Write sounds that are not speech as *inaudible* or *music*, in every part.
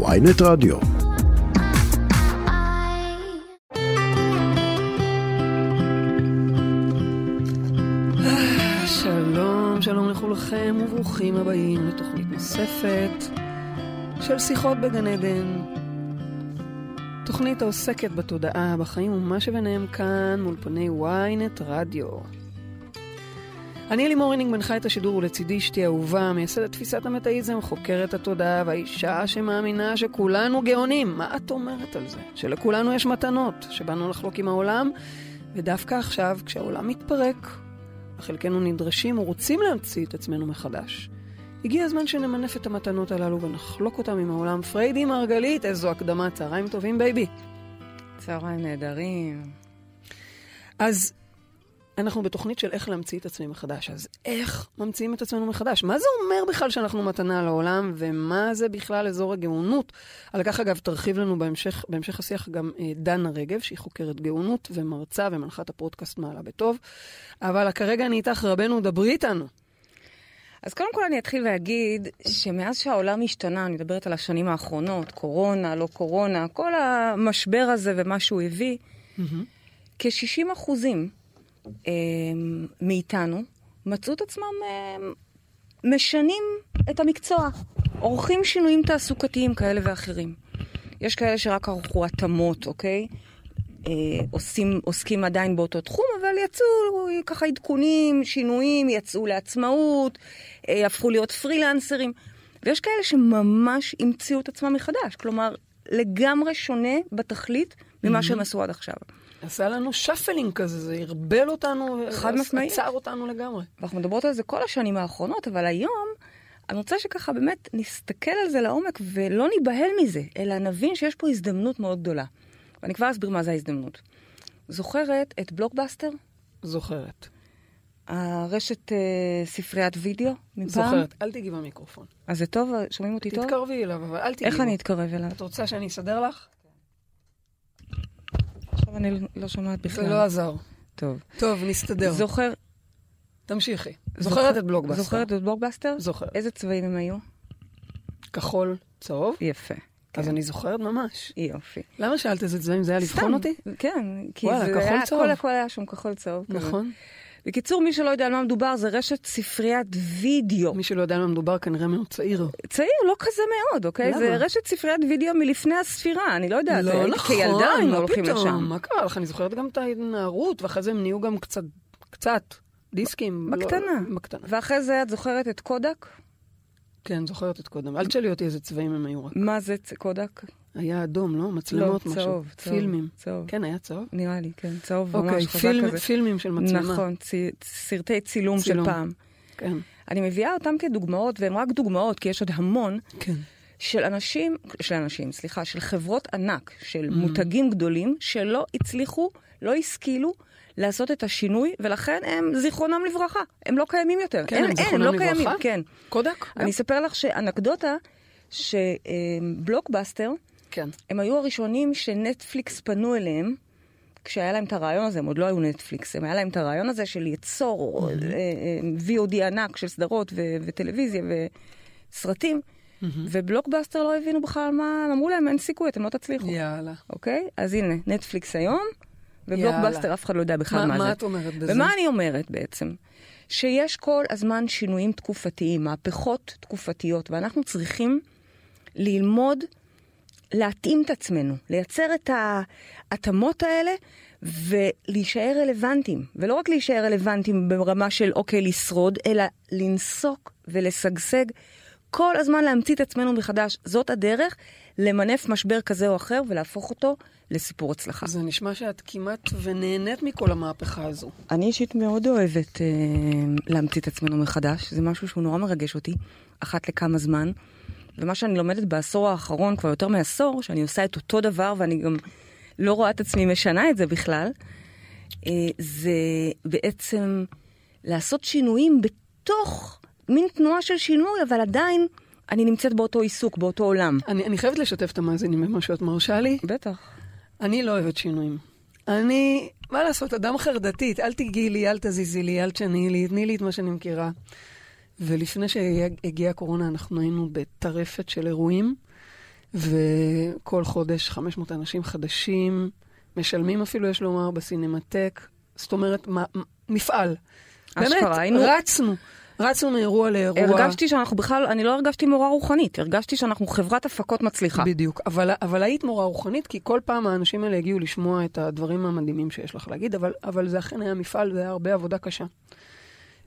ynet רדיו. שלום, שלום לכולכם וברוכים הבאים לתוכנית נוספת של שיחות בגן עדן. תוכנית העוסקת בתודעה, בחיים ומה שביניהם כאן מול פני ynet רדיו. אני לימור רינינג מנחה את השידור ולצידי אשתי אהובה, מייסדת תפיסת המטאיזם, חוקרת התודעה והאישה שמאמינה שכולנו גאונים. מה את אומרת על זה? שלכולנו יש מתנות, שבאנו לחלוק עם העולם, ודווקא עכשיו, כשהעולם מתפרק, וחלקנו נדרשים ורוצים להמציא את עצמנו מחדש. הגיע הזמן שנמנף את המתנות הללו ונחלוק אותם עם העולם. פריידי מרגלית, איזו הקדמה, צהריים טובים baby. צהריים נהדרים. אז אנחנו בתוכנית של איך להמציא את עצמי מחדש. אז איך ממציאים את עצמנו מחדש? מה זה אומר בכלל שאנחנו מתנה לעולם, ומה זה בכלל אזור הגאונות? על כך, אגב, תרחיב לנו בהמשך, בהמשך השיח גם אה, דנה רגב, שהיא חוקרת גאונות ומרצה ומנחת הפודקאסט מעלה בטוב. אבל כרגע אני איתך, רבנו, דברי איתנו. אז קודם כל אני אתחיל ואגיד שמאז שהעולם השתנה, אני מדברת על השנים האחרונות, קורונה, לא קורונה, כל המשבר הזה ומה שהוא הביא, mm-hmm. כ-60 אחוזים מאיתנו מצאו את עצמם אה, משנים את המקצוע, עורכים שינויים תעסוקתיים כאלה ואחרים. יש כאלה שרק ערכו התאמות, אוקיי? אה, עושים, עוסקים עדיין באותו תחום, אבל יצאו ככה עדכונים, שינויים, יצאו לעצמאות, אה, הפכו להיות פרילנסרים. ויש כאלה שממש המציאו את עצמם מחדש, כלומר, לגמרי שונה בתכלית ממה mm-hmm. שהם עשו עד עכשיו. עשה לנו שפלינג כזה, זה ערבל אותנו, חד משמעית. עצר אותנו לגמרי. ואנחנו מדברות על זה כל השנים האחרונות, אבל היום אני רוצה שככה באמת נסתכל על זה לעומק ולא ניבהל מזה, אלא נבין שיש פה הזדמנות מאוד גדולה. ואני כבר אסביר מה זה ההזדמנות. זוכרת את בלוקבאסטר? זוכרת. הרשת אה, ספריית וידאו מפעם? זוכרת, אל תיגעי במיקרופון. אז זה טוב? שומעים אותי טוב? תתקרבי אליו, אבל אל תיגעי איך אני אתקרב אליו? את רוצה שאני אסדר לך? עכשיו אני לא שומעת בכלל. זה לא עזר. טוב. טוב, נסתדר. זוכר... תמשיכי. זוכרת את בלוקבאסטר? זוכרת את בלוקבאסטר? זוכרת. איזה צבעים הם היו? כחול, צהוב. יפה. אז אני זוכרת ממש. יופי. למה שאלת איזה צבעים? זה היה לבחון אותי? כן, כי זה כחול היה, צהוב. כל הכל היה שם כחול צהוב. כזה. בקיצור, מי שלא יודע על מה מדובר, זה רשת ספריית וידאו. מי שלא יודע על מה מדובר כנראה מאוד צעיר. צעיר, לא כזה מאוד, אוקיי? למה? זה רשת ספריית וידאו מלפני הספירה, אני לא יודעת. לא הייתי נכון, כילדה היינו מה הולכים פתאום? לשם. מה קרה לך? אני זוכרת גם את ההתנערות, ואחרי זה הם נהיו גם קצת, קצת, דיסקים. לא- בקטנה. בקטנה. ואחרי זה את זוכרת את קודק? כן, זוכרת את קודם. אל תשאלי אותי איזה צבעים הם היו רק. מה זה קודק? היה אדום, לא? מצלמות, לא, משהו. צהוב, צהוב. פילמים. צהוב. כן, היה צהוב? נראה לי, כן, צהוב אוקיי, ממש חזק פילמ- כזה. פילמים של מצלמה. נכון, צ- סרטי צילום של צילום. פעם. כן, אני מביאה אותם כדוגמאות, והן רק דוגמאות, כי יש עוד המון, כן. של אנשים, של אנשים, סליחה, של חברות ענק, של Mm. מותגים גדולים, שלא הצליחו, לא השכילו לעשות את השינוי, ולכן הם, זיכרונם לברכה, הם לא קיימים יותר. כן, אין, הם אין, זיכרונם לא לברכה? קיימים, כן. קודק? אני אספר לך שאנקדוטה, שבלוקבאסטר, כן. הם היו הראשונים שנטפליקס פנו אליהם, כשהיה להם את הרעיון הזה, הם עוד לא היו נטפליקס, הם היה להם את הרעיון הזה של ליצור אה, אה, VOD ענק של סדרות ו- וטלוויזיה וסרטים, ובלוקבאסטר לא הבינו בכלל מה, אמרו להם, אין סיכוי, אתם לא תצליחו. יאללה. אוקיי? אז הנה, נטפליקס היום, ובלוקבאסטר יאללה. אף אחד לא יודע בכלל מה- מה, זה. מה את אומרת בזה? ומה אני אומרת בעצם? שיש כל הזמן שינויים תקופתיים, מהפכות תקופתיות, ואנחנו צריכים ללמוד להתאים את עצמנו, לייצר את ההתאמות האלה ולהישאר רלוונטיים. ולא רק להישאר רלוונטיים ברמה של אוקיי, לשרוד, אלא לנסוק ולשגשג. כל הזמן להמציא את עצמנו מחדש. זאת הדרך למנף משבר כזה או אחר ולהפוך אותו לסיפור הצלחה. זה נשמע שאת כמעט ונהנית מכל המהפכה הזו. אני אישית מאוד אוהבת אה, להמציא את עצמנו מחדש, זה משהו שהוא נורא מרגש אותי, אחת לכמה זמן. ומה שאני לומדת בעשור האחרון, כבר יותר מעשור, שאני עושה את אותו דבר ואני גם לא רואה את עצמי משנה את זה בכלל, אה, זה בעצם לעשות שינויים בתוך מין תנועה של שינוי, אבל עדיין אני נמצאת באותו עיסוק, באותו עולם. אני, אני חייבת לשתף את המאזינים במה שאת מרשה לי. בטח. אני לא אוהבת שינויים. אני, מה לעשות, אדם חרדתית, אל תיגעי לי, אל תזיזי לי, אל תשני לי, תני לי את מה שאני מכירה. ולפני שהגיעה הקורונה אנחנו היינו בטרפת של אירועים, וכל חודש 500 אנשים חדשים, משלמים אפילו, יש לומר, בסינמטק. זאת אומרת, מה, מפעל. באמת, היינו- רצנו. רצנו מאירוע לאירוע. הרגשתי שאנחנו בכלל, אני לא הרגשתי מורה רוחנית, הרגשתי שאנחנו חברת הפקות מצליחה. בדיוק, אבל, אבל היית מורה רוחנית, כי כל פעם האנשים האלה הגיעו לשמוע את הדברים המדהימים שיש לך להגיד, אבל, אבל זה אכן היה מפעל, זה היה הרבה עבודה קשה.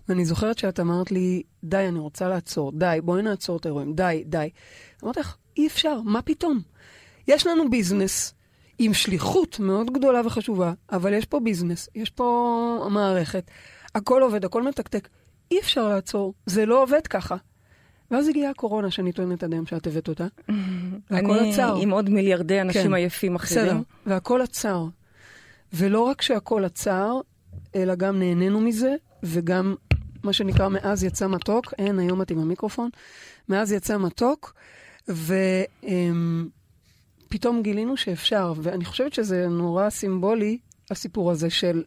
ואני זוכרת שאת אמרת לי, די, אני רוצה לעצור, די, בואי נעצור את האירועים, די, די. אמרתי לך, אי אפשר, מה פתאום? יש לנו ביזנס עם שליחות מאוד גדולה וחשובה, אבל יש פה ביזנס, יש פה מערכת, הכל עובד, הכל מתקתק. אי אפשר לעצור, זה לא עובד ככה. ואז הגיעה הקורונה, שאני טוענת עד היום שאת הבאת אותה, *laughs* והכל אני עצר. עם עוד מיליארדי אנשים כן, עייפים בסדר, אחרים. והכל עצר. ולא רק שהכל עצר, אלא גם נהנינו מזה, וגם מה שנקרא מאז יצא מתוק, אין, היום את עם המיקרופון, מאז יצא מתוק, ופתאום גילינו שאפשר, ואני חושבת שזה נורא סימבולי, הסיפור הזה של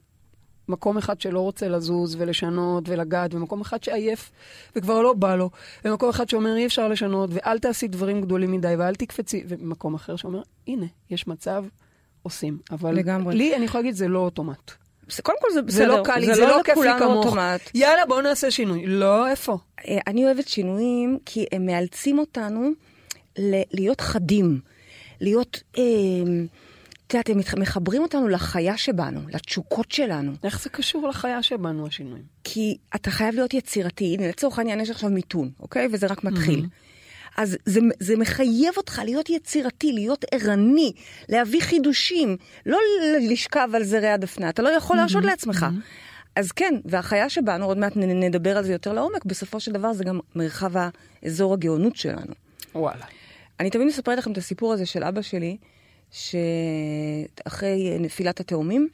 מקום אחד שלא רוצה לזוז ולשנות ולגעת, ומקום אחד שעייף וכבר לא בא לו, ומקום אחד שאומר אי אפשר לשנות, ואל תעשי דברים גדולים מדי, ואל תקפצי, ומקום אחר שאומר, הנה, יש מצב, עושים. אבל לגמרי. לי, אני יכולה להגיד, זה לא אוטומט. זה- קודם כל זה בסדר. זה לא קל לי, זה לא כיף לי כמוך. אוטומט. יאללה, בואו נעשה שינוי. לא, איפה? אה, אני אוהבת שינויים כי הם מאלצים אותנו ל- להיות חדים, להיות, אה, את יודעת, הם מחברים אותנו לחיה שבנו, לתשוקות שלנו. איך זה קשור לחיה שבנו, השינויים? כי אתה חייב להיות יצירתי. הנה, לצורך העניין יש עכשיו מיתון, אוקיי? וזה רק מתחיל. אז זה, זה מחייב אותך להיות יצירתי, להיות ערני, להביא חידושים, לא לשכב על זרי הדפנה, אתה לא יכול להרשות לעצמך. אז כן, והחיה שבנו, עוד מעט נדבר על זה יותר לעומק, בסופו של דבר זה גם מרחב האזור הגאונות שלנו. וואלה. אני תמיד מספרת לכם את הסיפור הזה של אבא שלי, שאחרי נפילת התאומים,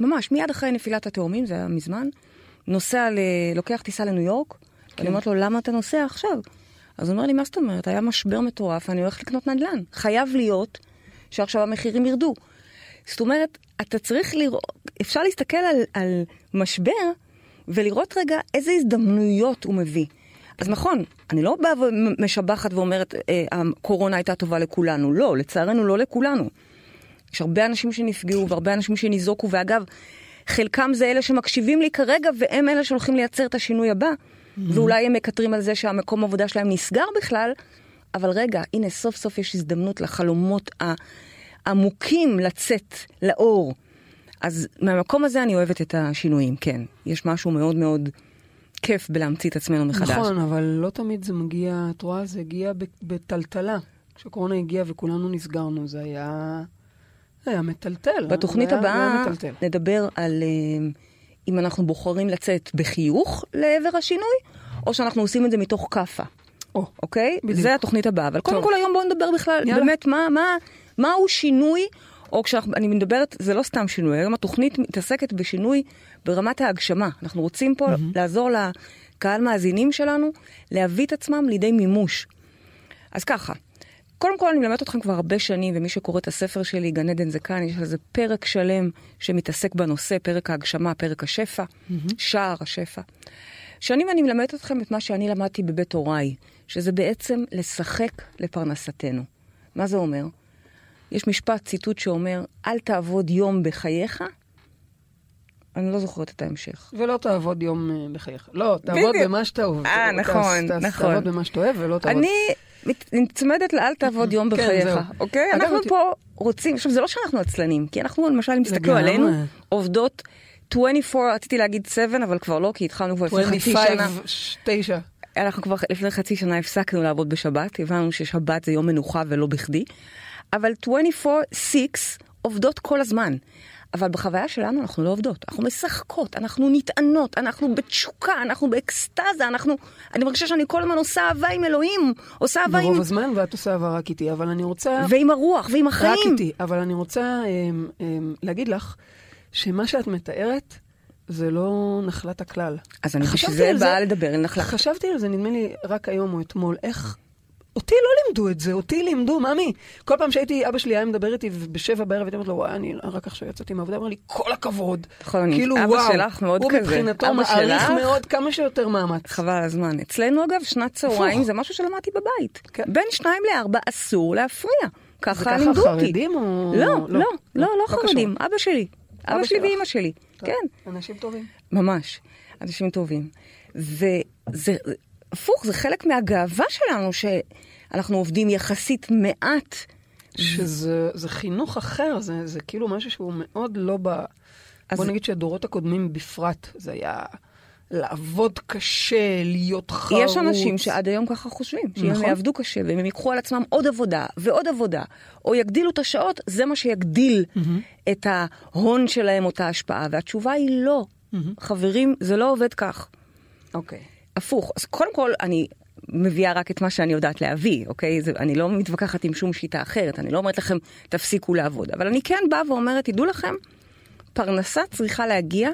ממש מיד אחרי נפילת התאומים, זה היה מזמן, נוסע, ל... לוקח טיסה לניו יורק, כן. ואני אומרת לו, למה אתה נוסע עכשיו? אז הוא אומר לי, מה זאת אומרת? היה משבר מטורף, אני הולך לקנות נדל"ן. חייב להיות שעכשיו המחירים ירדו. זאת אומרת, אתה צריך לראות, אפשר להסתכל על, על משבר ולראות רגע איזה הזדמנויות הוא מביא. אז נכון, אני לא באה ומשבחת ואומרת, אה, הקורונה הייתה טובה לכולנו. לא, לצערנו לא לכולנו. יש הרבה אנשים שנפגעו והרבה אנשים שניזוקו, ואגב, חלקם זה אלה שמקשיבים לי כרגע, והם אלה שהולכים לייצר את השינוי הבא. ואולי הם מקטרים על זה שהמקום עבודה שלהם נסגר בכלל, אבל רגע, הנה, סוף סוף יש הזדמנות לחלומות העמוקים לצאת לאור. אז מהמקום הזה אני אוהבת את השינויים, כן. יש משהו מאוד מאוד כיף בלהמציא את עצמנו מחדש. נכון, אבל לא תמיד זה מגיע, את רואה, זה הגיע בטלטלה. כשקורונה הגיעה וכולנו נסגרנו, זה היה... זה היה מטלטל. בתוכנית הבאה. נדבר על אה, אם אנחנו בוחרים לצאת בחיוך לעבר השינוי, או שאנחנו עושים את זה מתוך כאפה. או, אוקיי? בדיוק. זה התוכנית הבאה. אבל קודם טוב. כל היום בואו נדבר בכלל, יאללה. באמת, מה, מה, מהו שינוי, או כשאני מדברת, זה לא סתם שינוי, היום התוכנית מתעסקת בשינוי ברמת ההגשמה. אנחנו רוצים פה לעזור לקהל מאזינים שלנו להביא את עצמם לידי מימוש. אז ככה, קודם כל אני מלמדת אתכם כבר הרבה שנים, ומי שקורא את הספר שלי, גן עדן זה כאן, יש על זה פרק שלם שמתעסק בנושא, פרק ההגשמה, פרק השפע, שער השפע. שנים אני מלמדת אתכם את מה שאני למדתי בבית הוריי, שזה בעצם לשחק לפרנסתנו. מה זה אומר? יש משפט, ציטוט שאומר, אל תעבוד יום בחייך. אני לא זוכרת את ההמשך. ולא תעבוד יום אה, בחייך. לא, תעבוד. במה שאתה אוהב. אה, נכון, נכון. תעבוד במה שאתה אוהב ולא תעבוד. אני נצמדת לאל תעבוד יום כן, בחייך. אוקיי? אנחנו פה רוצים, עכשיו זה לא שאנחנו עצלנים, כי אנחנו למשל, אם תסתכלו. עלינו, עובדות 24, רציתי להגיד 7, אבל כבר לא, כי התחלנו כבר לפני חצי שנה. 25, 9. אנחנו כבר לפני חצי שנה הפסקנו לעבוד בשבת, הבנו ששבת זה יום מנוחה ולא בכדי, אבל 24/6 עובדות כל הזמן. אבל בחוויה שלנו אנחנו לא עובדות, אנחנו משחקות, אנחנו נטענות, אנחנו בתשוקה, אנחנו באקסטזה, אנחנו... אני מרגישה שאני כל הזמן עושה אהבה עם אלוהים, עושה אהבה עם... ברוב הזמן, ואת עושה אהבה רק איתי, אבל אני רוצה... ועם הרוח, ועם רק החיים. איתי, אבל אני רוצה אמ, אמ, להגיד לך שמה שאת מתארת זה לא נחלת הכלל. אז אני חשבתי בשביל זה על זה- באה לדבר אל נחלת. חשבתי על זה, נדמה לי, רק היום או אתמול, איך... אותי לא לימדו את זה, אותי לימדו, ממי. כל פעם שהייתי, אבא שלי היה מדבר איתי בשבע בערב, הייתי אומרת לו, וואי, אני רק עכשיו יצאתי מהעבודה, אמר לי, כל הכבוד. נכון, כאילו, אבא וואו, שלך מאוד הוא כזה. מבחינתו אבא מעריך שלך- מאוד כמה שיותר מאמץ. חבל הזמן. אצלנו אגב, שנת צהריים. זה משהו שלמדתי בבית. כן. בין שניים לארבע אסור להפריע. זה ככה ככה לימדו אותי. חרדים או... לא, לא, לא, לא קשור. חרדים. אבא שלי. אבא אבא שלי. ואימא שלי. טוב, כן. אנשים טובים. ממש, אנשים טובים. וזה, הפוך, זה חלק מהגאווה שלנו, שאנחנו עובדים יחסית מעט. שזה זה חינוך אחר, זה, זה כאילו משהו שהוא מאוד לא ב... אז- בוא נגיד שהדורות הקודמים בפרט, זה היה לעבוד קשה, להיות חרוץ. יש אנשים שעד היום ככה חושבים, שאם נכון. הם יעבדו קשה ואם הם ייקחו על עצמם עוד עבודה ועוד עבודה, או יגדילו את השעות, זה מה שיגדיל את ההון שלהם, אותה השפעה. והתשובה היא לא. חברים, זה לא עובד כך. אוקיי. הפוך. אז קודם כל, אני מביאה רק את מה שאני יודעת להביא, אוקיי? זה, אני לא מתווכחת עם שום שיטה אחרת, אני לא אומרת לכם, תפסיקו לעבוד. אבל אני כן באה ואומרת, תדעו לכם, פרנסה צריכה להגיע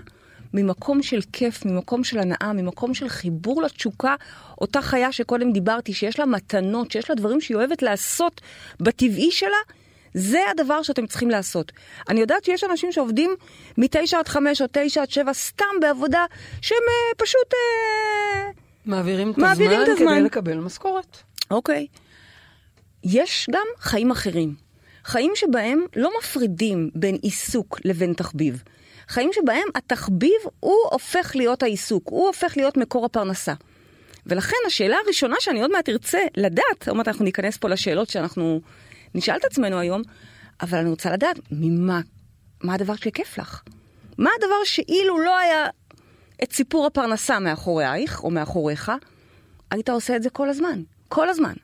ממקום של כיף, ממקום של הנאה, ממקום של חיבור לתשוקה, אותה חיה שקודם דיברתי, שיש לה מתנות, שיש לה דברים שהיא אוהבת לעשות בטבעי שלה, זה הדבר שאתם צריכים לעשות. אני יודעת שיש אנשים שעובדים מתשע עד חמש או תשע עד שבע סתם בעבודה שהם אה, פשוט... אה, מעבירים את מעבירים הזמן את הזמן. כדי לקבל משכורת. אוקיי. יש גם חיים אחרים. חיים שבהם לא מפרידים בין עיסוק לבין תחביב. חיים שבהם התחביב הוא הופך להיות העיסוק, הוא הופך להיות מקור הפרנסה. ולכן השאלה הראשונה שאני עוד מעט ארצה לדעת, עוד מעט אנחנו ניכנס פה לשאלות שאנחנו נשאל את עצמנו היום, אבל אני רוצה לדעת ממה, מה הדבר שכיף לך? מה הדבר שאילו לא היה את סיפור הפרנסה מאחורייך או מאחוריך, היית עושה את זה כל הזמן, כל הזמן.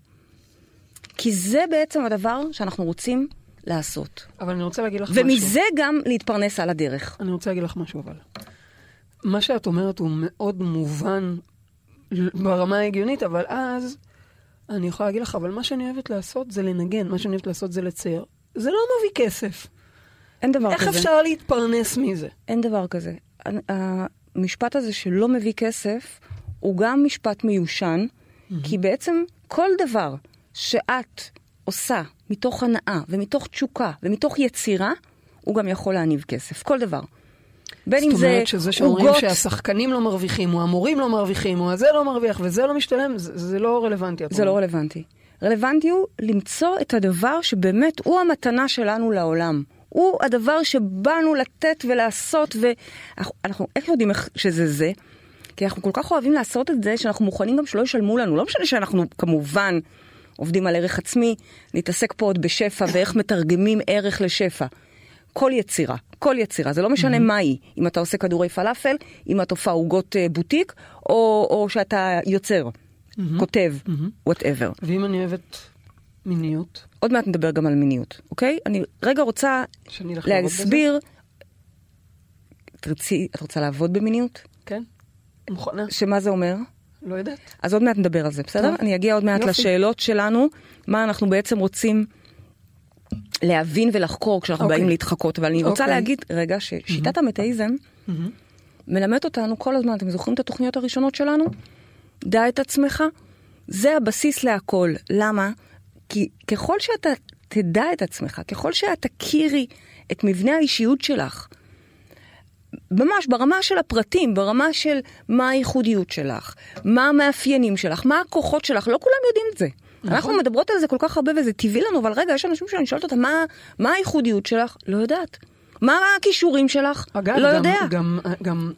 כי זה בעצם הדבר שאנחנו רוצים לעשות. אבל אני רוצה להגיד לך משהו. ומזה גם להתפרנס על הדרך. אני רוצה להגיד לך משהו אבל. מה שאת אומרת הוא מאוד מובן ברמה ההגיונית, אבל אז אני יכולה להגיד לך, אבל מה שאני אוהבת לעשות זה לנגן, מה שאני אוהבת לעשות זה לצייר. זה לא מביא כסף. אין דבר איך כזה. אפשר להתפרנס מזה? אין דבר כזה. המשפט הזה שלא מביא כסף, הוא גם משפט מיושן, כי בעצם כל דבר שאת עושה מתוך הנאה ומתוך תשוקה ומתוך יצירה, הוא גם יכול להניב כסף. כל דבר. בין אם זאת זה אומרת שזה שאומרים עוגות, שהשחקנים לא מרוויחים, או המורים לא מרוויחים, או הזה לא מרוויח וזה לא משתלם, זה, זה לא רלוונטי. זה לא. רלוונטי. רלוונטי הוא למצוא את הדבר שבאמת הוא המתנה שלנו לעולם. הוא הדבר שבאנו לתת ולעשות, ואנחנו אנחנו, איך יודעים איך שזה זה? כי אנחנו כל כך אוהבים לעשות את זה, שאנחנו מוכנים גם שלא ישלמו לנו. לא משנה שאנחנו כמובן עובדים על ערך עצמי, נתעסק פה עוד בשפע ואיך מתרגמים ערך לשפע. כל יצירה, כל יצירה, זה לא משנה מה היא, אם אתה עושה כדורי פלאפל, אם את אופה עוגות אה, בוטיק, או, או שאתה יוצר, כותב, whatever. ואם אני אוהבת מיניות, עוד מעט נדבר גם על מיניות, אוקיי? אני רגע רוצה? להסביר, תרצי, את רוצה לעבוד במיניות? כן? מוכנה? שמה זה אומר? לא יודעת. אז עוד מעט נדבר על זה, בסדר? טוב. אני אגיע עוד מעט יופי. לשאלות שלנו, מה אנחנו בעצם רוצים להבין ולחקור כשאנחנו אוקיי. באים להתחקות, אבל אני רוצה אוקיי. להגיד, רגע, ששיטת המטאיזם מלמד אותנו כל הזמן, אתם זוכרים את התוכניות הראשונות שלנו? דע את עצמך, זה הבסיס להכל. למה? כי ככל שאתה תדע את עצמך, ככל שאת תכירי את מבנה האישיות שלך, ממש ברמה של הפרטים, ברמה של מה הייחודיות שלך, מה המאפיינים שלך, מה הכוחות שלך, לא כולם יודעים את זה. נכון. אנחנו מדברות על זה כל כך הרבה וזה טבעי לנו, אבל רגע, יש אנשים שאני שואלת אותם, מה, מה הייחודיות שלך? לא יודעת. מה הכישורים שלך? אגב, לא גם, יודע. גם, גם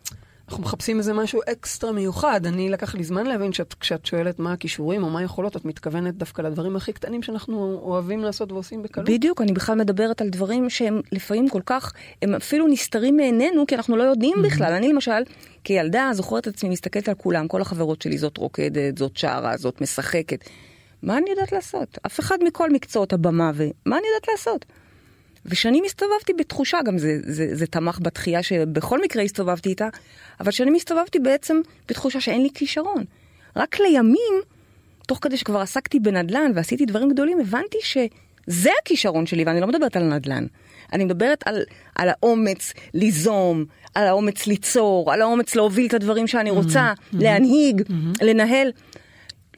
אנחנו מחפשים איזה משהו אקסטרה מיוחד. אני לקח לי זמן להבין שאת, כשאת שואלת מה הכישורים או מה היכולות, את מתכוונת דווקא לדברים הכי קטנים שאנחנו אוהבים לעשות ועושים בקלות. בדיוק, אני בכלל מדברת על דברים שהם לפעמים כל כך, הם אפילו נסתרים מעינינו, כי אנחנו לא יודעים בכלל. אני למשל, כילדה, זוכרת את עצמי מסתכלת על כולם, כל החברות שלי, זאת רוקדת, זאת שרה, זאת משחקת. מה אני יודעת לעשות? אף אחד מכל מקצועות הבמה, ומה אני יודעת לעשות? ושאני מסתובבתי בתחושה, גם זה, זה, זה תמך בתחייה שבכל מקרה הסתובבתי איתה, אבל שאני מסתובבתי בעצם בתחושה שאין לי כישרון. רק לימים, תוך כדי שכבר עסקתי בנדל"ן ועשיתי דברים גדולים, הבנתי שזה הכישרון שלי, ואני לא מדברת על נדל"ן. אני מדברת על, על האומץ ליזום, על האומץ ליצור, על האומץ להוביל את הדברים שאני רוצה, להנהיג, לנהל.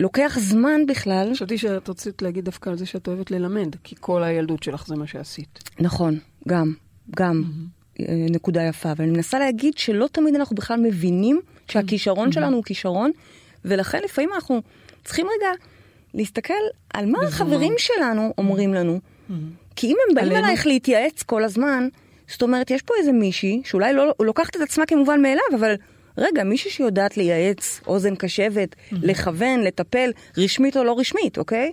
לוקח זמן בכלל. חשבתי שאת רצית להגיד דווקא על זה שאת אוהבת ללמד, כי כל הילדות שלך זה מה שעשית. נכון, גם, גם. אה, נקודה יפה, אבל אני מנסה להגיד שלא תמיד אנחנו בכלל מבינים שהכישרון שלנו הוא כישרון, ולכן לפעמים אנחנו צריכים רגע להסתכל על מה החברים שלנו אומרים לנו. כי אם הם באים עלינו? אלייך להתייעץ כל הזמן, זאת אומרת, יש פה איזה מישהי שאולי לא לוקחת את עצמה כמובן מאליו, אבל רגע, מישהי שיודעת לייעץ, אוזן קשבת, לכוון, לטפל, רשמית או לא רשמית, אוקיי?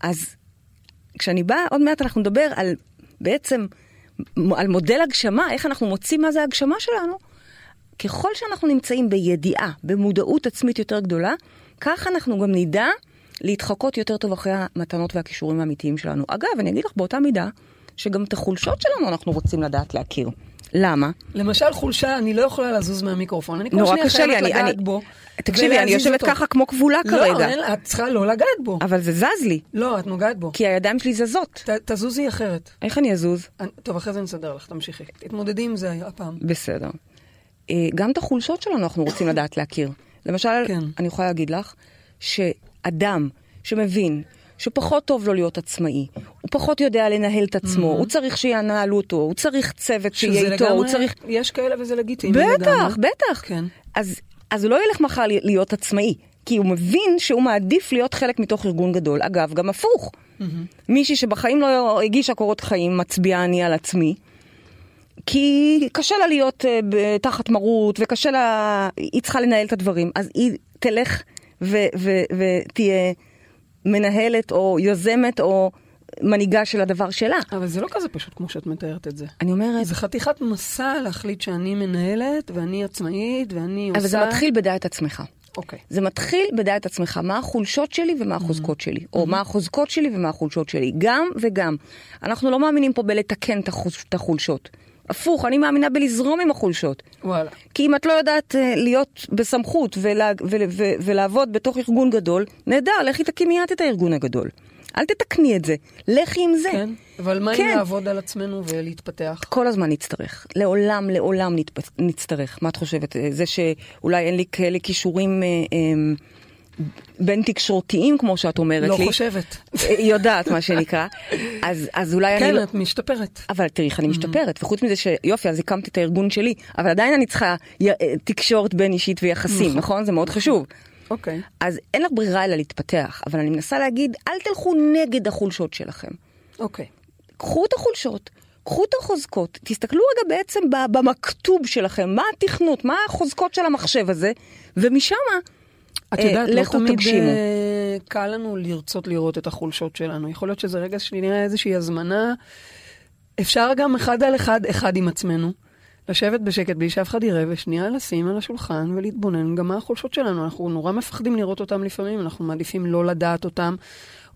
אז כשאני באה, עוד מעט אנחנו נדבר על בעצם, על מודל הגשמה, איך אנחנו מוצאים מה זה הגשמה שלנו. ככל שאנחנו נמצאים בידיעה, במודעות עצמית יותר גדולה, כך אנחנו גם נדע להתחקות יותר טוב אחרי המתנות והכישורים האמיתיים שלנו. אגב, אני אגיד לך באותה מידה, שגם את החולשות שלנו אנחנו רוצים לדעת להכיר. למה? למשל חולשה, אני לא יכולה לזוז מהמיקרופון, אני כל נורא שנייה קשה לי, חייבת אני- לגעת אני- בו. תקשיבי, אני יושבת אותו. ככה כמו כבולה לא, כרגע, אין, את צריכה לא לגעת בו. אבל זה זז לי, לא, את נוגעת בו. כי הידיים שלי זזות. ת- תזוזי אחרת. איך אני אזוז? אני- טוב, אחרי זה נסדר לך, תמשיכי. תתמודדי עם זה הפעם. בסדר. אה, גם את החולשות שלנו אנחנו רוצים לדעת להכיר. למשל, כן. אני יכולה להגיד לך שאדם שמבין שפחות טוב לו להיות עצמאי, הוא פחות יודע לנהל את עצמו, הוא צריך שינהלו אותו, הוא צריך צוות שיהיה איתו, הוא צריך... יש כאלה וזה לגיטימי בטח, לגמרי. בטח. כן. אז, אז הוא לא ילך מחר להיות עצמאי, כי הוא מבין שהוא מעדיף להיות חלק מתוך ארגון גדול. אגב, גם הפוך. מישהי שבחיים לא הגישה קורות חיים, מצביעה אני על עצמי. כי קשה לה להיות uh, תחת מרות, וקשה לה, היא צריכה לנהל את הדברים. אז היא תלך ותהיה מנהלת או יוזמת או מנהיגה של הדבר שלה. אבל זה לא כזה פשוט כמו שאת מתארת את זה. אני אומרת, זה חתיכת מסע להחליט שאני מנהלת, ואני עצמאית, ואני עושה... אבל זה מתחיל בדע את עצמך. אוקיי. זה מתחיל בדע את עצמך, מה החולשות שלי ומה החוזקות שלי, או מה החוזקות שלי ומה החולשות שלי, גם וגם. אנחנו לא מאמינים פה בלתקן את החולשות. הפוך, אני מאמינה בלזרום עם החולשות. וואלה. כי אם את לא יודעת אה, להיות בסמכות ולה, ו, ו, ולעבוד בתוך ארגון גדול, נהדר, לכי תקימי את את הארגון הגדול. אל תתקני את זה, לכי עם זה. כן, אבל מה כן. אם לעבוד על עצמנו ולהתפתח? כל הזמן נצטרך, לעולם, לעולם. נצטרך. מה את חושבת? אה, זה שאולי אין לי כאלה כישורים אה, אה, בין תקשורתיים, כמו שאת אומרת לא לי. חושבת. אה, היא יודעת, מה שנקרא. אז, אז אולי אני כן, לא... את משתפרת. אבל תראי איך אני משתפרת, וחוץ מזה שיופי, אז הקמתי את הארגון שלי, אבל עדיין אני צריכה י... אה, תקשורת בין אישית ויחסים, נכון? זה מאוד חשוב. אוקיי. אז אין לך ברירה אלא להתפתח, אבל אני מנסה להגיד, אל תלכו נגד החולשות שלכם. אוקיי. קחו את החולשות, קחו את החוזקות, תסתכלו רגע בעצם במכתוב שלכם, מה התכנות, מה החוזקות של המחשב הזה, ומשם, את יודעת, לא תמיד תגשימו. קל לנו לרצות לראות את החולשות שלנו. יכול להיות שזה רגע שנראה איזושהי הזמנה. אפשר גם אחד על אחד, אחד עם עצמנו, לשבת בשקט בלי שאף אחד יראה, ושנייה לשים על השולחן ולהתבונן גם מה החולשות שלנו. אנחנו נורא מפחדים לראות אותם לפעמים, אנחנו מעדיפים לא לדעת אותם.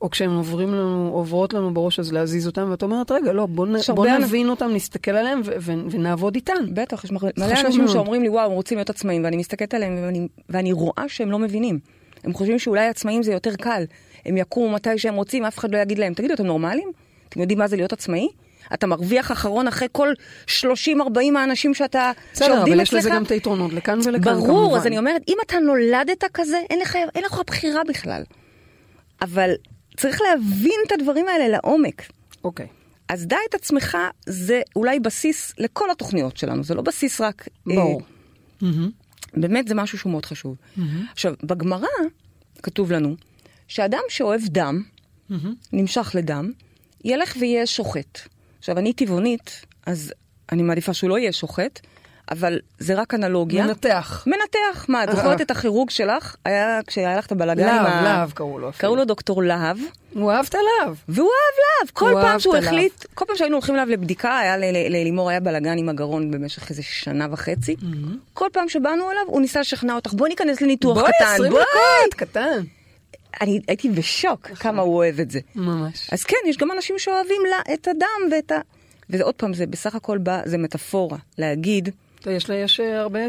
או כשהם עוברים לנו, עוברות לנו בראש, אז להזיז אותם, ואת אומרת, רגע, לא, בוא, בוא נבין אותם, נסתכל עליהם ו- ו- ונעבוד איתם. בטח, יש מלא אנשים מאוד. שאומרים לי, וואו, הם רוצים להיות עצמאים, ואני מסתכלת עליהם ואני, ואני רואה שהם לא מבינים. הם חושבים שאולי עצמאים זה יותר קל. הם יקומו מתי שהם רוצים, אף אחד לא יגיד להם, תגידו, אתם נורמלים? אתם יודעים מה זה להיות עצמאי? אתה מרוויח אחרון אחרי כל 30-40 האנשים שאתה, בסדר, שעובדים אבל יש לזה אצלך? גם את היתרונות, לכאן ולכאן כמובן. ברור, אז אני אומרת, אם אתה נולדת כזה, אין לך, אין לך בחירה בכלל. אבל צריך להבין את הדברים האלה לעומק. אוקיי. אז דע את עצמך זה אולי בסיס לכל התוכניות שלנו, זה לא בסיס רק... אה, ברור. מהמם. באמת זה משהו שהוא מאוד חשוב. עכשיו, בגמרא כתוב לנו שאדם שאוהב דם, נמשך לדם, ילך ויהיה שוחט. עכשיו, אני טבעונית, אז אני מעדיפה שהוא לא יהיה שוחט, אבל זה רק אנלוגיה. מנתח. מנתח. מה, את. זוכרת את הכירוג שלך? היה כשהיה לך את הבלאגן עם ה... להב קראו לו אפילו. קראו לו דוקטור להב, הוא אהב את הלהב. והוא אהב להב. כל פעם שהוא. החליט, כל פעם שהיינו הולכים אליו לבדיקה, היה ללימור היה בלאגן עם הגרון במשך איזה שנה וחצי. כל פעם שבאנו אליו, הוא ניסה לשכנע אותך, בואי ניכנס לניתוח בואי, קטן. 20 בואי. דקות, קטן. אני הייתי בשוק כמה הוא אוהב את זה. ממש. אז כן, יש גם אנשים שאוהבים את הדם ואת ה... וזה עוד פעם, זה בסך הכל בא, זה מטאפורה, להגיד, יש, יש אה, הרבה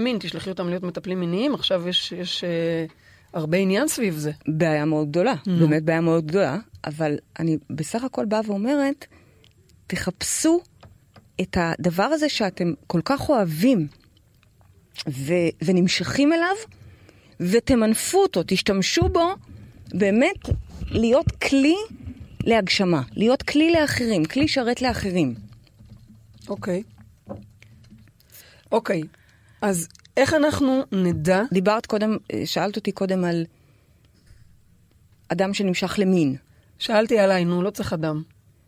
מין, תשלחי אותם להיות מטפלים מיניים, עכשיו יש, יש אה, הרבה עניין סביב זה. בעיה מאוד גדולה, באמת בעיה מאוד גדולה, אבל אני בסך הכל באה ואומרת, תחפשו את הדבר הזה שאתם כל כך אוהבים ו- ונמשכים אליו, ותמנפו אותו, תשתמשו בו באמת להיות כלי להגשמה, להיות כלי לאחרים, כלי שרת לאחרים. אוקיי. אוקיי, אז איך אנחנו נדע... דיברת קודם, אה, שאלת אותי קודם על אדם שנמשך למין. שאלתי עליי, נו, לא צריך אדם.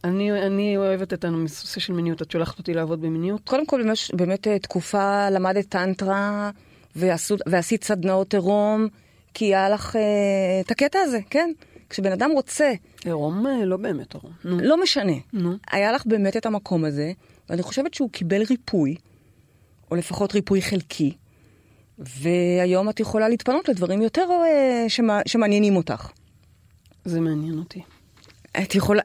אני, אני אוהבת את הנושא של מיניות, את שולחת אותי לעבוד במיניות? קודם כל, באמת, באמת אה, תקופה למדת טנטרה ועשו, ועשית סדנאות עירום, כי היה לך אה, את הקטע הזה, כן? כשבן אדם רוצה... עירום אה, לא באמת עירום. נו. לא משנה. נו. היה לך באמת את המקום הזה, ואני חושבת שהוא קיבל ריפוי, או לפחות ריפוי חלקי, והיום את יכולה להתפנות לדברים יותר אה, שמע, שמעניינים אותך. זה מעניין אותי. את יכולה...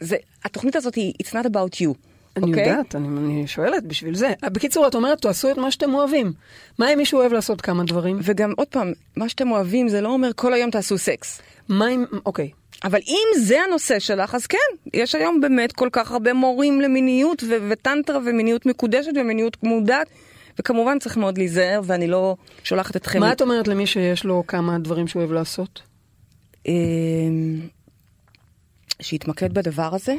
זה, התוכנית הזאת היא It's not about you. אני אוקיי? יודעת, אני, אני שואלת בשביל זה. בקיצור, את אומרת, תעשו את מה שאתם אוהבים. מה אם מישהו אוהב לעשות כמה דברים? וגם עוד פעם, מה שאתם אוהבים זה לא אומר כל היום תעשו סקס. מה אם... אוקיי. אבל אם זה הנושא שלך, אז כן, יש היום באמת כל כך הרבה מורים למיניות ו- וטנטרה ומיניות מקודשת ומיניות מודעת, וכמובן צריך מאוד להיזהר, ואני לא שולחת אתכם... מה את אומרת למי שיש לו כמה דברים שהוא אוהב לעשות? אמ, שיתמקד בדבר הזה,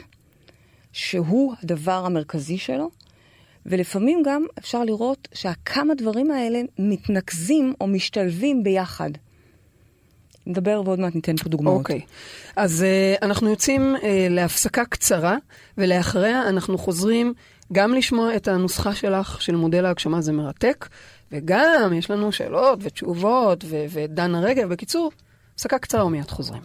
שהוא הדבר המרכזי שלו, ולפעמים גם אפשר לראות שהכמה דברים האלה מתנקזים או משתלבים ביחד. נדבר ועוד מעט ניתן פה דוגמאות. אוקיי. אז uh, אנחנו יוצאים uh, להפסקה קצרה, ולאחריה אנחנו חוזרים גם לשמוע את הנוסחה שלך של מודל ההגשמה, זה מרתק, וגם יש לנו שאלות ותשובות ודנה רגב. בקיצור, הפסקה קצרה ומיד חוזרים.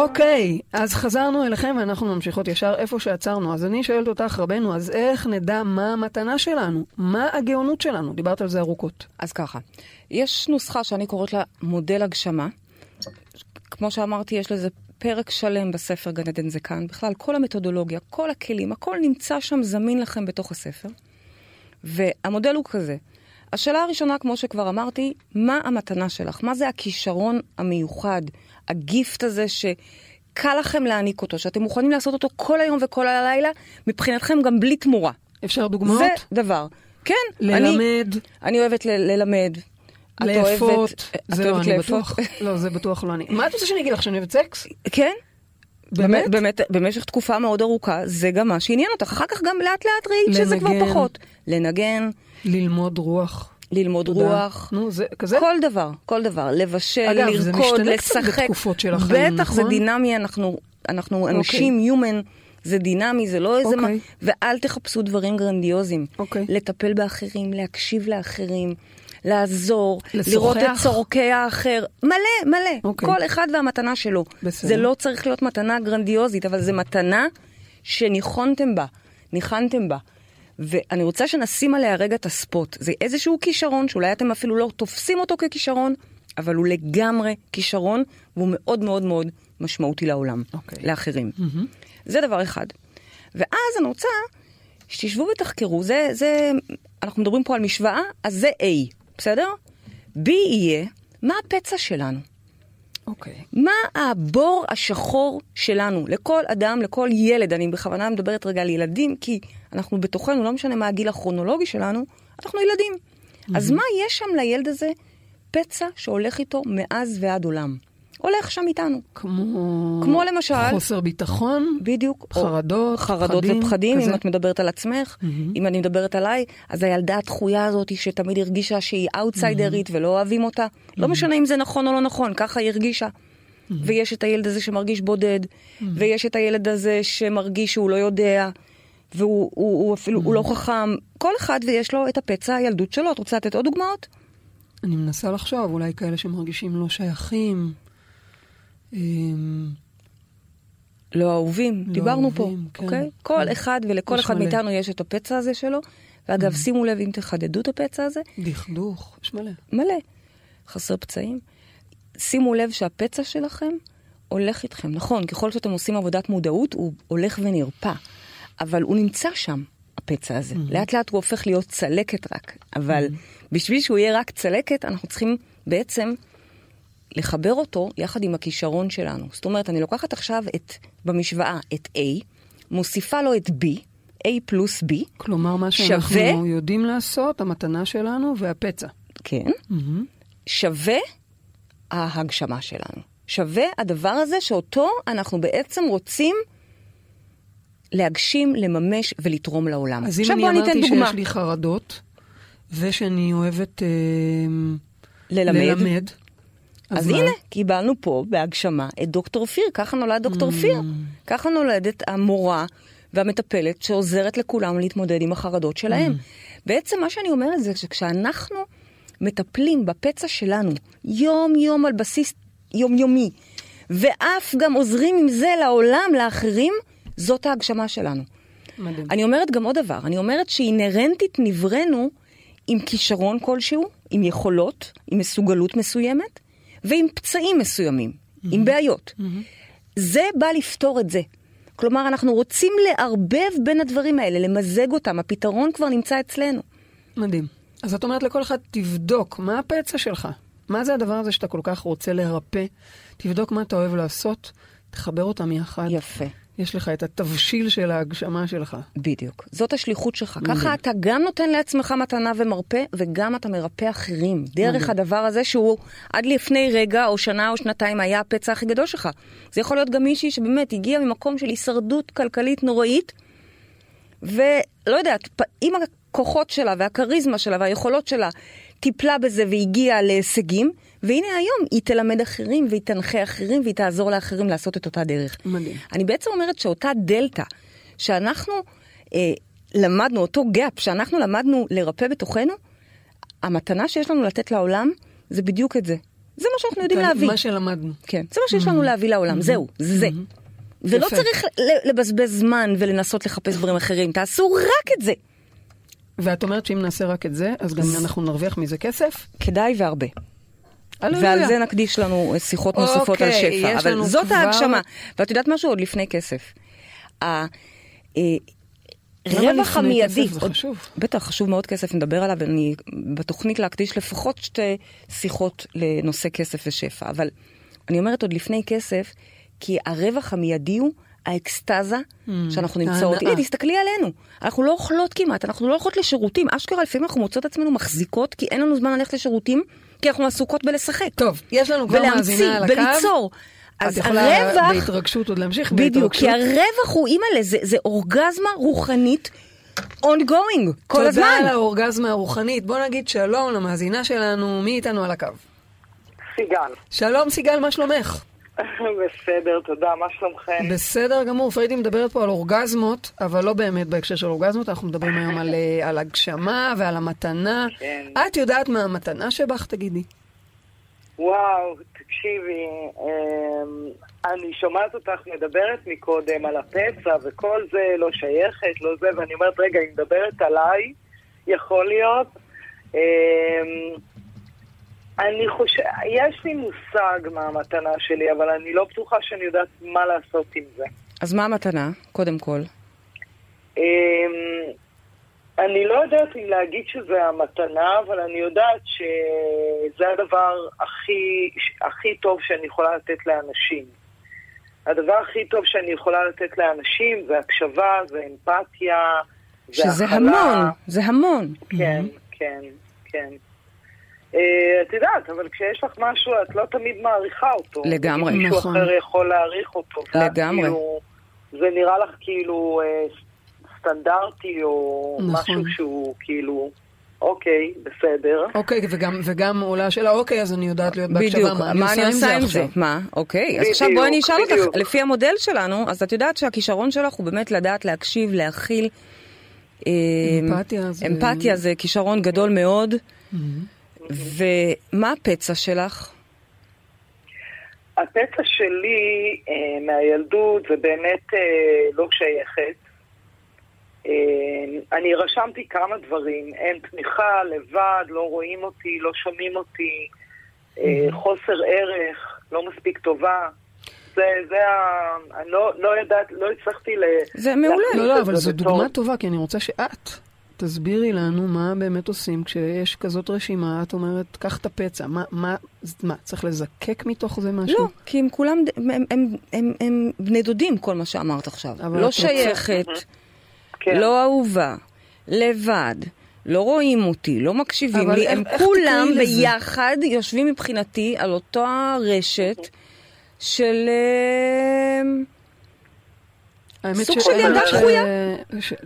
אוקיי, אז חזרנו אליכם ואנחנו ממשיכות ישר איפה שעצרנו. אז אני שואלת אותך, רבנו, אז איך נדע מה המתנה שלנו? מה הגאונות שלנו? דיברת על זה ארוכות. אז ככה, יש נוסחה שאני קוראת לה מודל הגשמה. כמו שאמרתי, יש לזה פרק שלם בספר גן עדן זה כאן. בכלל, כל המתודולוגיה, כל הכלים, הכל נמצא שם זמין לכם בתוך הספר. והמודל הוא כזה. השאלה הראשונה, כמו שכבר אמרתי, מה המתנה שלך? מה זה הכישרון המיוחד, הגיפט הזה שקל לכם להעניק אותו, שאתם מוכנים לעשות אותו כל היום וכל הלילה, מבחינתכם גם בלי תמורה. אפשר דוגמאות? זה דבר. כן. ללמד. אני, אני אוהבת ל- ללמד. לאפות. זהו, אוהבת אני? בטוח. לא, זה בטוח לא אני. מה את רוצה שאני אגיד לך, שאני אוהבת סקס? כן. באמת? באמת, במשך תקופה מאוד ארוכה, זה גם מה שעניין אותך. אחר כך גם לאט לאט ראית שזה כבר. פחות. לנגן, ללמוד רוח. ללמוד תודה. רוח. נו, זה כזה? כל דבר, כל דבר, לבשל, אגב, זה לרקוד, משתנה קצת לשחק. בתקופות של החיים, בטח, זה נכון? דינמי, אנחנו, אנחנו אנשים, human, זה דינמי, זה לא איזה מה... אוקיי. ואל תחפשו דברים גרנדיוזיים. אוקיי. לטפל באחרים, להקשיב לאחרים, לעזור, לשוחח. לראות את צורכי האחר. מלא, מלא. אוקיי. כל אחד והמתנה שלו. בסדר. זה לא צריך להיות מתנה גרנדיוזית, אבל זו מתנה שניחנתם בה, ניחנתם בה. ואני רוצה שנשים עליה רגע את הספוט. זה איזשהו כישרון, שאולי אתם אפילו לא תופסים אותו ככישרון, אבל הוא לגמרי כישרון, והוא מאוד מאוד מאוד משמעותי לעולם, אוקיי. לאחרים. זה דבר אחד. ואז אני רוצה שתשבו ותחקרו, זה, זה, אנחנו מדברים פה על משוואה, אז זה A, בסדר? B יהיה, מה הפצע שלנו? אוקיי. מה הבור השחור שלנו, לכל אדם, לכל ילד, אני בכוונה מדברת רגע על ילדים, כי אנחנו בתוכנו, לא משנה מה הגיל הכרונולוגי שלנו, אנחנו ילדים. אז מה יש שם לילד הזה? פצע שהולך איתו מאז ועד עולם. הולך שם איתנו. כמו... כמו למשל- חוסר ביטחון, בדיוק. או חרדות, חרדות פחדים, ופחדים, כזה. אם את מדברת על עצמך, אם אני מדברת עליי, אז הילדה הדחויה הזאת שתמיד הרגישה שהיא אאוטסיידרית ולא אוהבים אותה, לא משנה אם זה נכון או לא נכון, ככה היא הרגישה. ויש את הילד הזה שמרגיש בודד, ויש את הילד הזה שמרגיש שהוא לא יודע, והוא הוא, הוא אפילו, הוא לא חכם. כל אחד ויש לו את הפצע הילדות שלו. את רוצה לתת עוד דוגמאות? אני מנסה לחשוב, אולי כאלה שמרגישים לא שייכים. אמ, לא אהובים, לא דיברנו פה, אהובים, כן, אוקיי? כן. כל אחד ולכל יש אחד מלא. מאיתנו יש את הפצע הזה שלו. ואגב, שימו לב, אם תחדדו את הפצע הזה, דכדוך, יש מלא. מלא. חסר פצעים. שימו לב שהפצע שלכם הולך איתכם. נכון, ככל שאתם עושים עבודת מודעות, הוא הולך ונרפא. אבל הוא נמצא שם, הפצע הזה. לאט לאט הוא הופך להיות צלקת רק. אבל בשביל שהוא יהיה רק צלקת, אנחנו צריכים בעצם לחבר אותו יחד עם הכישרון שלנו. זאת אומרת, אני לוקחת עכשיו את, במשוואה את A, מוסיפה לו את B, A פלוס B, כלומר, מה שווה- שאנחנו יודעים לעשות, המתנה שלנו והפצע. כן, שווה ההגשמה שלנו. שווה הדבר הזה שאותו אנחנו בעצם רוצים להגשים, לממש ולתרום לעולם. אז אם אני אמרתי דוגמה. שיש לי חרדות, ושאני אוהבת אה, ללמד. ללמד, אז מה? הנה, קיבלנו פה בהגשמה את דוקטור פיר, ככה נולד דוקטור Mm. פיר. ככה נולדת המורה והמטפלת שעוזרת לכולם להתמודד עם החרדות שלהם. Mm. בעצם מה שאני אומרת זה שכשאנחנו מטפלים בפצע שלנו יום-יום על בסיס יומיומי, ואף גם עוזרים עם זה לעולם, לאחרים, זאת ההגשמה שלנו. מדהים. אני אומרת גם עוד דבר, אני אומרת שאינהרנטית נבראנו עם כישרון כלשהו, עם יכולות, עם מסוגלות מסוימת, ועם פצעים מסוימים, עם בעיות. זה בא לפתור את זה. כלומר, אנחנו רוצים לערבב בין הדברים האלה, למזג אותם, הפתרון כבר נמצא אצלנו. מדהים. אז את אומרת לכל אחד, תבדוק, מה הפצע שלך? מה זה הדבר הזה שאתה כל כך רוצה לרפא? תבדוק מה אתה אוהב לעשות, תחבר אותם יחד. יפה. יש לך את התבשיל של ההגשמה שלך. בדיוק. זאת השליחות שלך. מדהים. ככה אתה גם נותן לעצמך מתנה ומרפא, וגם אתה מרפא אחרים. דרך הדבר הזה שהוא עד לפני רגע, או שנה או שנתיים, היה הפצע הכי גדול שלך. זה יכול להיות גם מישהי שבאמת הגיעה ממקום של הישרדות כלכלית נוראית, ולא יודעת, עם הכוחות שלה והכריזמה שלה והיכולות שלה, טיפלה בזה והגיעה להישגים, והנה היום היא תלמד אחרים והיא תנחה אחרים והיא תעזור לאחרים לעשות את אותה דרך. מדהים. אני בעצם אומרת שאותה דלתא שאנחנו אה, למדנו, אותו גאפ שאנחנו למדנו לרפא בתוכנו, המתנה שיש לנו לתת לעולם זה בדיוק את זה. זה מה שאנחנו יודעים להביא. מה שלמדנו. כן, זה מה שיש לנו להביא לעולם, זהו, זה. ולא יפה. צריך לבזבז זמן ולנסות לחפש דברים אחרים, תעשו רק את זה. ואת אומרת שאם נעשה רק את זה, אז גם אנחנו נרוויח מזה כסף? כדאי והרבה. ועל זה נקדיש לנו שיחות נוספות על אוקיי, שפע. אבל זאת ההגשמה. ואת יודעת משהו? עוד לפני כסף. ה- אה, המיידי, כסף? זה עוד- חשוב. בטח, חשוב מאוד כסף, נדבר עליו, אני בתוכנית להקדיש לפחות שתי שיחות לנושא כסף ושפע, אבל אני אומרת עוד לפני כסף, כי הרווח המיידי הוא האקסטזה שאנחנו נמצאות. הנה, תסתכלי עלינו, אנחנו לא אוכלות כמעט, אנחנו לא הולכות לשירותים, אשכרה לפעמים אנחנו מוצאות עצמנו מחזיקות, כי אין לנו זמן ללכת לשירותים, כי אנחנו עסוקות בלשחק. טוב, יש לנו כבר מאזינה על הקו. וליצור. את אז יכולה הרווח, בהתרגשות עוד להמשיך בדיוק, בהתרגשות. כי הרווח הוא, אימא'לה, זה, זה אורגזמה רוחנית ongoing, כל הזמן. תודה על האורגזמה הרוחנית. בוא נגיד שלום למאזינה שלנו, מי איתנו על הקו? סיגל. שלום סיגל, מה שלומך? *laughs* בסדר, תודה, מה שלומכם? בסדר גמור, פריידי מדברת פה על אורגזמות, אבל לא באמת בהקשר של אורגזמות, אנחנו מדברים היום על, אה, על הגשמה ועל המתנה. כן. את יודעת מה המתנה שבך, תגידי? וואו, תקשיבי, אמ, אני שומעת אותך מדברת מקודם על הפצע וכל זה, לא שייכת, לא זה, ואני אומרת, רגע, היא מדברת עליי, יכול להיות. אני חושב, יש לי מושג מה המתנה שלי, אבל אני לא בטוחה שאני יודעת מה לעשות עם זה. אז מה המתנה, קודם כל? אמ, אני לא יודעת אם להגיד שזה המתנה, אבל אני יודעת שזה הדבר הכי, הכי טוב שאני יכולה לתת לאנשים. הדבר הכי טוב שאני יכולה לתת לאנשים זה הקשבה, זה אמפתיה, זה שזה הכלה. המון, זה המון. כן, כן, כן. אה, את יודעת, אבל כשיש לך משהו, את לא תמיד מעריכה אותו. לגמרי. מישהו נכון. אחר יכול להעריך אותו. לגמרי. כאילו, זה נראה לך כאילו אה, סטנדרטי, או נכון. משהו שהוא כאילו, אוקיי, בסדר. אוקיי, וגם, וגם עולה השאלה, אוקיי, אז אני יודעת להיות בהקשבה, בדיוק, מה אני עושה עם זה? מה, אוקיי, אז עכשיו בואי אני אשאל אותך. לפי המודל שלנו, אז את יודעת שהכישרון שלך הוא באמת לדעת להקשיב, להכיל. אה, אמפתיה זה- אמפתיה זה כישרון גדול מאוד. ומה הפצע שלך? הפצע שלי אה, מהילדות זה באמת אה, לא שייכת. אה, אני רשמתי כמה דברים, אין תמיכה, לבד, לא רואים אותי, לא שומעים אותי, אה, חוסר ערך, לא מספיק טובה. זה, זה ה... אני לא, לא יודעת, לא הצלחתי ל... זה מעולה. לא, לא, אבל זה זו דוגמה טובה, כי אני רוצה שאת תסבירי לנו מה באמת עושים כשיש כזאת רשימה, את אומרת, קח את הפצע. מה, מה, מה, צריך לזקק מתוך זה משהו? לא, כי הם כולם, הם, הם, הם, הם, הם בני דודים, כל מה שאמרת עכשיו. אבל לא את רוצה- שייכת, כן. לא אהובה, לבד, לא רואים אותי, לא מקשיבים לי, איך- הם איך כולם תקראי לזה? ביחד יושבים מבחינתי על אותה רשת של... האמת סוג של האמת ילדה דחויה.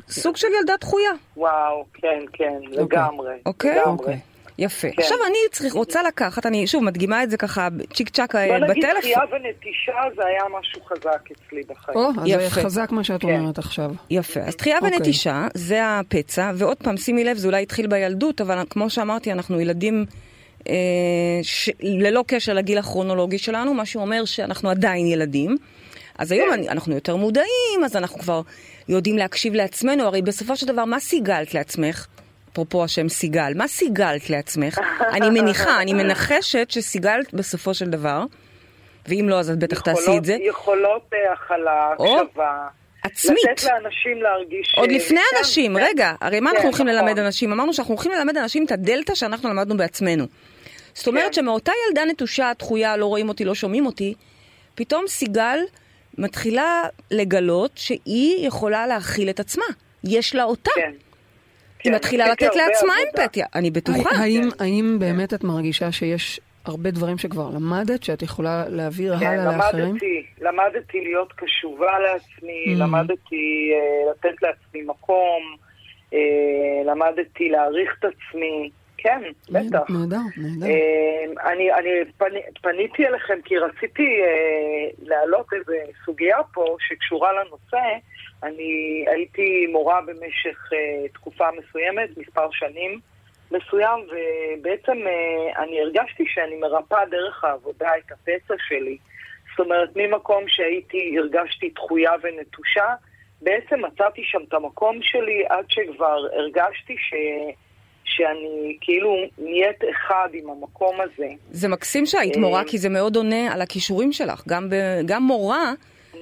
סוג של ילדה דחויה, וואו, כן, כן, לגמרי. אוקיי? לגמרי. אוקיי. יפה. כן. עכשיו אני צריך, רוצה לקחת, אני שוב מדגימה את זה ככה צ'יק צ'אק אה, בוא נגיד, בטלפון. דחייה ונטישה זה היה משהו חזק אצלי בחיים. או, אז זה יפה. חזק מה שאת כן. אומרת עכשיו. יפה. אז דחייה אוקיי. ונטישה, זה הפצע, ועוד פעם, שימי לב, זה אולי התחיל בילדות, אבל כמו שאמרתי, אנחנו ילדים אה, ש... ללא קשר לגיל הכרונולוגי שלנו, מה שאומר שאנחנו עדיין ילדים. אז היום כן. אני- אנחנו יותר מודעים, אז אנחנו כבר יודעים להקשיב לעצמנו, הרי בסופו של דבר, מה סיגלת לעצמך? אפרופו השם סיגל, מה סיגלת לעצמך? *laughs* אני מניחה, אני מנחשת שסיגלת בסופו של דבר, ואם לא, אז את בטח תעשי יכולות- את זה. יכולות אה, הכלה, הקשבה. עצמית. לתת לאנשים להרגיש... עוד אה, לפני כן, אנשים, כן. רגע, הרי מה כן, אנחנו הולכים נכון. ללמד אנשים? אמרנו שאנחנו הולכים ללמד אנשים את הדלתא שאנחנו למדנו בעצמנו. זאת אומרת כן. שמאותה ילדה נטושה, דחויה, לא רואים אותי, לא שומעים אותי, פתאום סיגל מתחילה לגלות שהיא יכולה להכיל את עצמה. יש לה אותה. כן. היא כן, מתחילה לתת הרבה לעצמה. אמפתיה. אני בטוחה. האם, האם באמת את מרגישה שיש הרבה דברים שכבר למדת, שאת יכולה להעביר כן, הלאה לאחרים? למדתי, למדתי להיות קשובה לעצמי, Mm. למדתי אה, לתת לעצמי מקום, אה, למדתי להעריך את עצמי, כן, בטח. נהדר, נהדר. אה, אני, אני פני, פניתי אליכם כי רציתי אה, להעלות איזו סוגיה פה שקשורה לנושא. אני הייתי מורה במשך אה, תקופה מסוימת, מספר שנים מסוים, ובעצם אה, אני הרגשתי שאני מרפאה דרך העבודה את הפצע שלי. זאת אומרת, ממקום שהייתי, הרגשתי דחויה ונטושה, בעצם מצאתי שם את המקום שלי עד שכבר הרגשתי ש... שאני כאילו נהיית אחד עם המקום הזה. זה מקסים שהיית אה, מורה, כי זה מאוד עונה על הכישורים שלך. גם, ב, גם מורה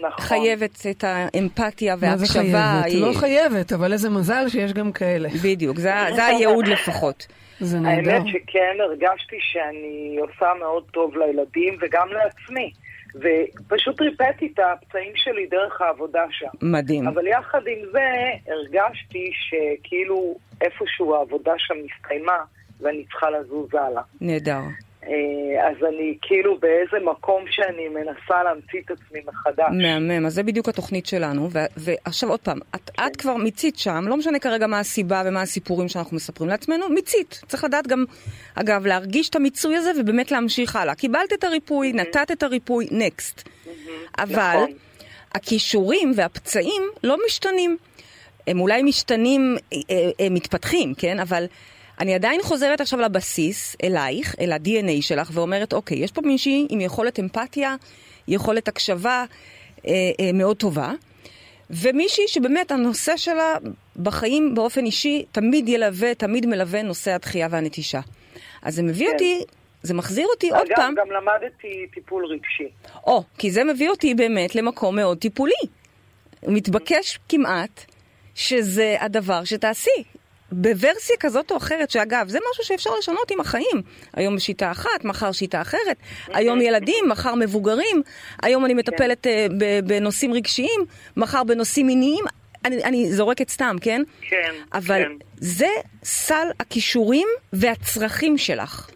נכון. חייבת את האמפתיה מה זה וההקשבה. חייבת? היא- לא חייבת, אבל איזה מזל שיש גם כאלה. בדיוק, זה, זה הייעוד *laughs* לפחות. זה נהדר. האמת שכן הרגשתי שאני עושה מאוד טוב לילדים וגם לעצמי. ופשוט ריפאתי את הפצעים שלי דרך העבודה שם. מדהים. אבל יחד עם זה הרגשתי שכאילו איפשהו העבודה שם הסתיימה ואני צריכה לזוז הלאה. נהדר. אה, אז אני כאילו באיזה מקום שאני מנסה להמציא את עצמי מחדש. מהמם, אז זה בדיוק התוכנית שלנו. ו- ועכשיו עוד פעם, את, כן. את כבר מיצית שם, לא משנה כרגע מה הסיבה ומה הסיפורים שאנחנו מספרים לעצמנו, מיצית. צריך לדעת גם, אגב, להרגיש את המיצוי הזה ובאמת להמשיך הלאה. קיבלת את הריפוי, נתת את הריפוי, נקסט. אבל נכון. הכישורים והפצעים לא משתנים. הם אולי משתנים, אה, אה, מתפתחים, כן? אבל אני עדיין חוזרת עכשיו לבסיס, אלייך, אל ה-DNA שלך, ואומרת, אוקיי, יש פה מישהי עם יכולת אמפתיה, יכולת הקשבה אה, אה, מאוד טובה, ומישהי שבאמת הנושא שלה בחיים באופן אישי תמיד ילווה, תמיד מלווה נושא התחייה והנטישה. אז זה מביא כן. אותי, זה מחזיר אותי עוד אגב, פעם. גם למדתי טיפול רגשי. או, כי זה מביא אותי באמת למקום מאוד טיפולי. מתבקש כמעט שזה הדבר שתעשי. בוורסיה כזאת או אחרת, שאגב, זה משהו שאפשר לשנות עם החיים. היום שיטה אחת, מחר שיטה אחרת. היום ילדים, מחר מבוגרים. היום אני מטפלת ב- בנושאים רגשיים, מחר בנושאים מיניים. אני, אני זורקת סתם, כן? כן, אבל כן. זה סל הכישורים והצרכים שלך.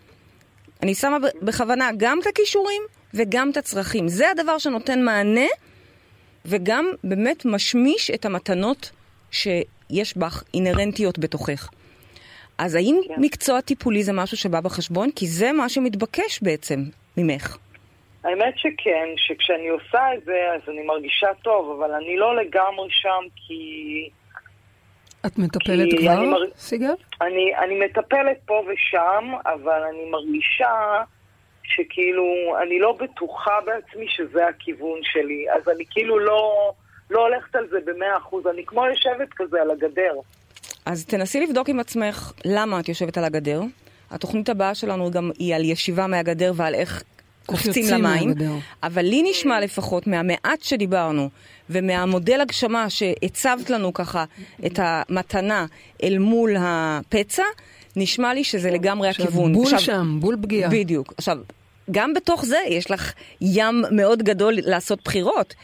אני שמה בכוונה גם את הכישורים וגם את הצרכים. זה הדבר שנותן מענה וגם באמת משמיש את המתנות שיש בך, אינהרנטיות בתוכך. אז האם כן. מקצוע טיפולי זה משהו שבא בחשבון? כי זה מה שמתבקש בעצם ממך. האמת שכן, שכשאני עושה את זה, אז אני מרגישה טוב, אבל אני לא לגמרי שם כי את מטפלת כי כבר, אני מר- סיגל? אני, אני מטפלת פה ושם, אבל אני מרגישה שכאילו, אני לא בטוחה בעצמי שזה הכיוון שלי, אז אני כאילו לא, לא הולכת על זה במאה אחוז, אני כמו יושבת כזה על הגדר. אז תנסי לבדוק עם עצמך למה את יושבת על הגדר. התוכנית הבאה שלנו גם היא על ישיבה מהגדר ועל איך קופצים למים, אבל לי נשמע לפחות מהמעט שדיברנו ומהמודל הגשמה שהצבת לנו ככה את המתנה אל מול הפצע, נשמע לי שזה לגמרי הכיוון. בול עכשיו, שם, בול פגיעה. בדיוק. עכשיו, גם בתוך זה יש לך ים מאוד גדול לעשות בחירות.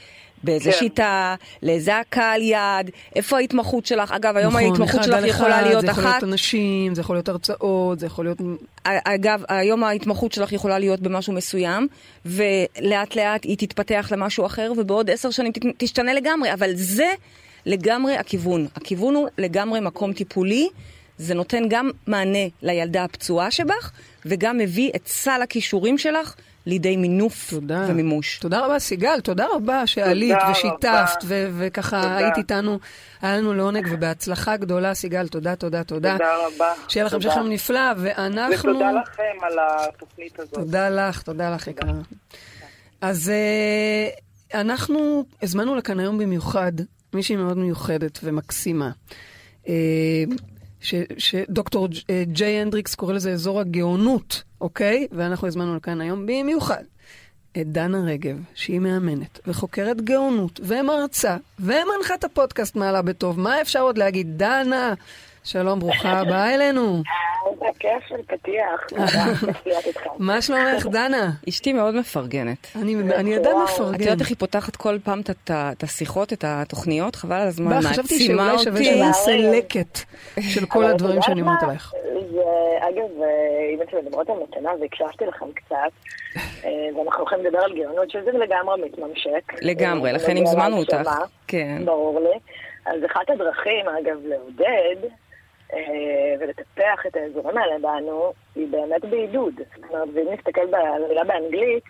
באיזה כן. שיטה, לאיזה הקהל יעד, איפה ההתמחות שלך? אגב, היום נכון, ההתמחות שלך יכולה להיות אחת... זה יכול להיות אנשים, זה יכול להיות הרצאות, זה יכול להיות... אגב, היום ההתמחות שלך יכולה להיות במשהו מסוים, ולאט לאט היא תתפתח למשהו אחר, ובעוד עשר שנים תשתנה לגמרי, אבל זה לגמרי הכיוון. הכיוון הוא לגמרי מקום טיפולי. זה נותן גם מענה לילדה הפצועה שבך, וגם מביא את סל הכישורים שלך לידי מינוף תודה. ומימוש. תודה רבה, סיגל, תודה רבה שעלית ושיתפת, ו- וככה תודה. היית איתנו, היה לנו לעונג ובהצלחה גדולה, סיגל, תודה, תודה, תודה. תודה רבה. שיהיה לכם שכם נפלא, ואנחנו... ותודה לכם על התוכנית הזאת. תודה לך, תודה לך, יקרה. אז uh, אנחנו הזמנו לכאן היום במיוחד מישהי מאוד מיוחדת ומקסימה. Uh, שדוקטור אה, ג'יי הנדריקס קורא לזה אזור הגאונות, אוקיי? ואנחנו הזמנו לכאן היום במיוחד את דנה רגב, שהיא מאמנת וחוקרת גאונות ומרצה ומנחה את הפודקאסט מעלה בטוב. מה אפשר עוד להגיד? דנה, שלום, ברוכה הבאה אלינו. איזה כיף של פתיח. *laughs* מה שלומך, דנה? אשתי מאוד מפרגנת. אני יודעת מפרגן. את יודעת איך היא פותחת כל פעם את השיחות, את התוכניות? חבל על הזמן, מעצימה אותי. חשבתי שאולי שווה שנעשה לקט של כל הדברים שאני אומרת עלייך. אגב, אם אתם מדברות על מתנה והקשבתי לכם קצת, אה, ואנחנו הולכים לדבר על גאונות, שזה לגמרי מתממשק. לגמרי, אה, לכן הזמנו אותך. כן. ברור לי. אז אחת הדרכים, אגב, לעודד אה, ולטפח את האזורים האלה בנו, היא באמת בעידוד. זאת אומרת, ואם נסתכל על המילה באנגלית,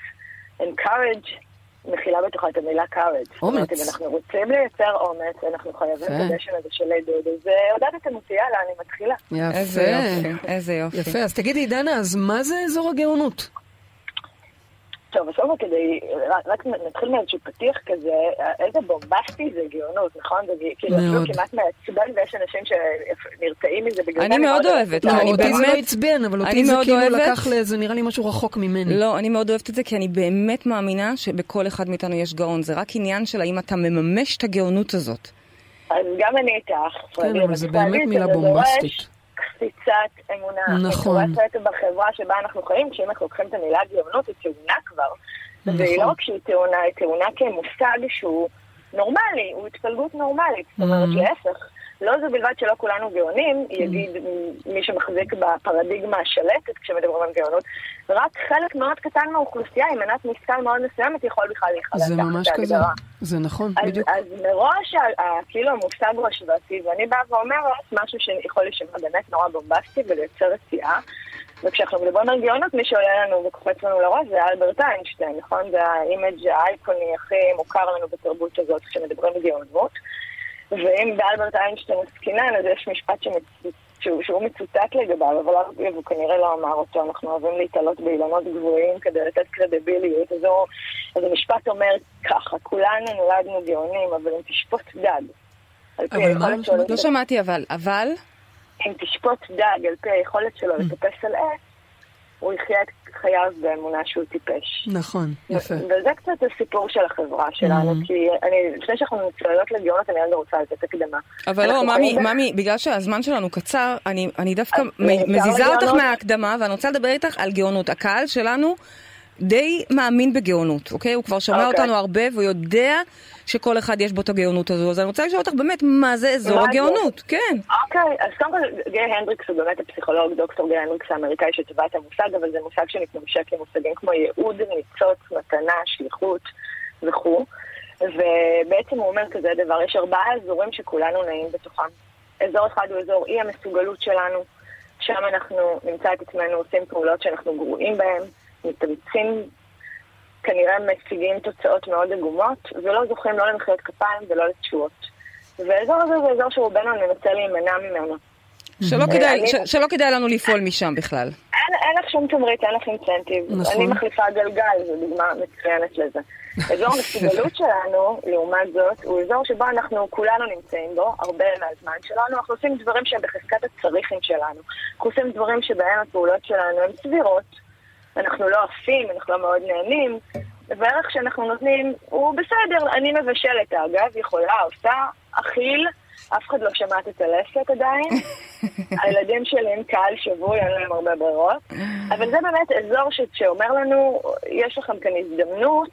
encourage מכילה בתוכה את המילה courage. אומץ. אם אנחנו רוצים לייצר אומץ, אנחנו חייבים את הדשן הזה של עידוד. אז עודדתם אותי, יאללה, אני מתחילה. יפה. איזה יופי. יפה, אז תגידי, דנה, אז מה זה אזור הגאונות? טוב, אז קודם כדי, רק נתחיל מאיזשהו פתיח כזה, איזה בומבסטי זה גאונות, נכון? זה כאילו אפילו כמעט מעצבן ויש אנשים שנרתעים מזה בגלל זה. אני מאוד אוהבת, לא, אני באמת... לא עצבן, אבל אותי זה כאילו לקח, זה נראה לי משהו רחוק ממני. לא, אני מאוד אוהבת את זה, כי אני באמת מאמינה שבכל אחד מאיתנו יש גאון. זה רק עניין של האם אתה מממש את הגאונות הזאת. אז גם אני איתך. כן, אבל זה באמת מילה בומבסטית. קפיצת אמונה. נכון. קפיצת בחברה שבה אנחנו חיים, כשאם אנחנו לוקחים את המילה גאונות, היא טעונה כבר. נכון. והיא לא רק שהיא טעונה, היא טעונה כמושג שהוא נורמלי, הוא התפלגות נורמלית. זאת אומרת, mm-hmm. להפך. לא זו בלבד שלא כולנו גאונים, mm. יגיד מי שמחזיק בפרדיגמה השלטת כשמדברים על גאונות, רק חלק מאוד קטן מהאוכלוסייה עם מנת משכל מאוד מסוימת יכול בכלל להיכלל זה ממש כזה, זה נכון, אז, בדיוק. אז מראש, כאילו המושג הוא השוואתי, ואני באה ואומרת משהו שיכול להישמע באמת נורא בומבסטי ולייצר רתיעה. וכשאנחנו מדברים על גאונות, מי שעולה לנו וקופץ לנו לראש זה אלברט איינשטיין, נכון? זה ה image האייקוני הכי מוכר לנו בתרבות הזאת כשמדברים על גאונות. ואם באלברט איינשטיין עסקינן, אז יש משפט שמצ... שהוא, שהוא מצוטט לגביו, אבל הוא כנראה לא אמר אותו, אנחנו אוהבים להתעלות באילנות גבוהים כדי לתת קרדיביליות, אז, הוא, אז המשפט אומר ככה, כולנו נולדנו גאונים, אבל אם תשפוט דג. אבל מה? לא שמעתי אבל, אבל? אם תשפוט דג על פי היכולת שלו mm. לטפס על עץ, הוא יחיה את חייו באמונה שהוא טיפש. נכון, יפה. וזה קצת הסיפור של החברה שלנו, mm-hmm. כי אני, לפני שאנחנו מצויות לגאונות, אני רגע רוצה לתת הקדמה. אבל לא, ממי, ממי, בגלל שהזמן שלנו קצר, אני, אני דווקא מזיזה אותך מההקדמה, ואני רוצה לדבר איתך על גאונות. הקהל שלנו די מאמין בגאונות, אוקיי? הוא כבר שמע אוקיי. אותנו הרבה, והוא יודע שכל אחד יש בו את הגאונות הזו. אז אני רוצה לשאול אותך באמת, מה זה אזור מה הגאונות? זה? כן. אוקיי, אז קודם כל, גיא הנדריקס הוא באמת הפסיכולוג, דוקטור גיא הנדריקס האמריקאי שטבע את המושג, אבל זה מושג שמתממשק עם מושגים כמו ייעוד, ניצוץ, מתנה, שליחות וכו'. ובעצם הוא אומר כזה דבר, יש ארבעה אזורים שכולנו נעים בתוכם. אזור אחד הוא אזור אי המסוגלות שלנו, שם אנחנו נמצא את עצמנו עושים פעולות שאנחנו גרועים בהן, מתאמצים כנראה מציגים תוצאות מאוד עגומות, ולא זוכים לא למחיאות כפיים ולא לתשואות. והאזור הזה זה אזור שרובנו ננסה להימנע ממנו. שלא כדאי, ש, שלא כדאי לנו לפעול משם בכלל. אין, אין לך שום תמריץ, אין לך אינסנטיב. נכון. אני מחליפה גלגל, זו דוגמה מצוינת לזה. *laughs* אזור המסוגלות שלנו, לעומת זאת, הוא אזור שבו אנחנו כולנו נמצאים בו, הרבה מהזמן שלנו. אנחנו עושים דברים שהם בחזקת הצריכים שלנו. אנחנו עושים דברים שבהם הפעולות שלנו הן סבירות. אנחנו לא עפים, אנחנו לא מאוד נהנים, והערך שאנחנו נותנים הוא בסדר, אני מבשלת אגב, יכולה, עושה, אכיל, אף אחד לא שמעת את הלסת עדיין. *laughs* הילדים שלי הם קהל שבוי, אין להם הרבה ברירות. אבל זה באמת אזור ש... שאומר לנו, יש לכם כאן הזדמנות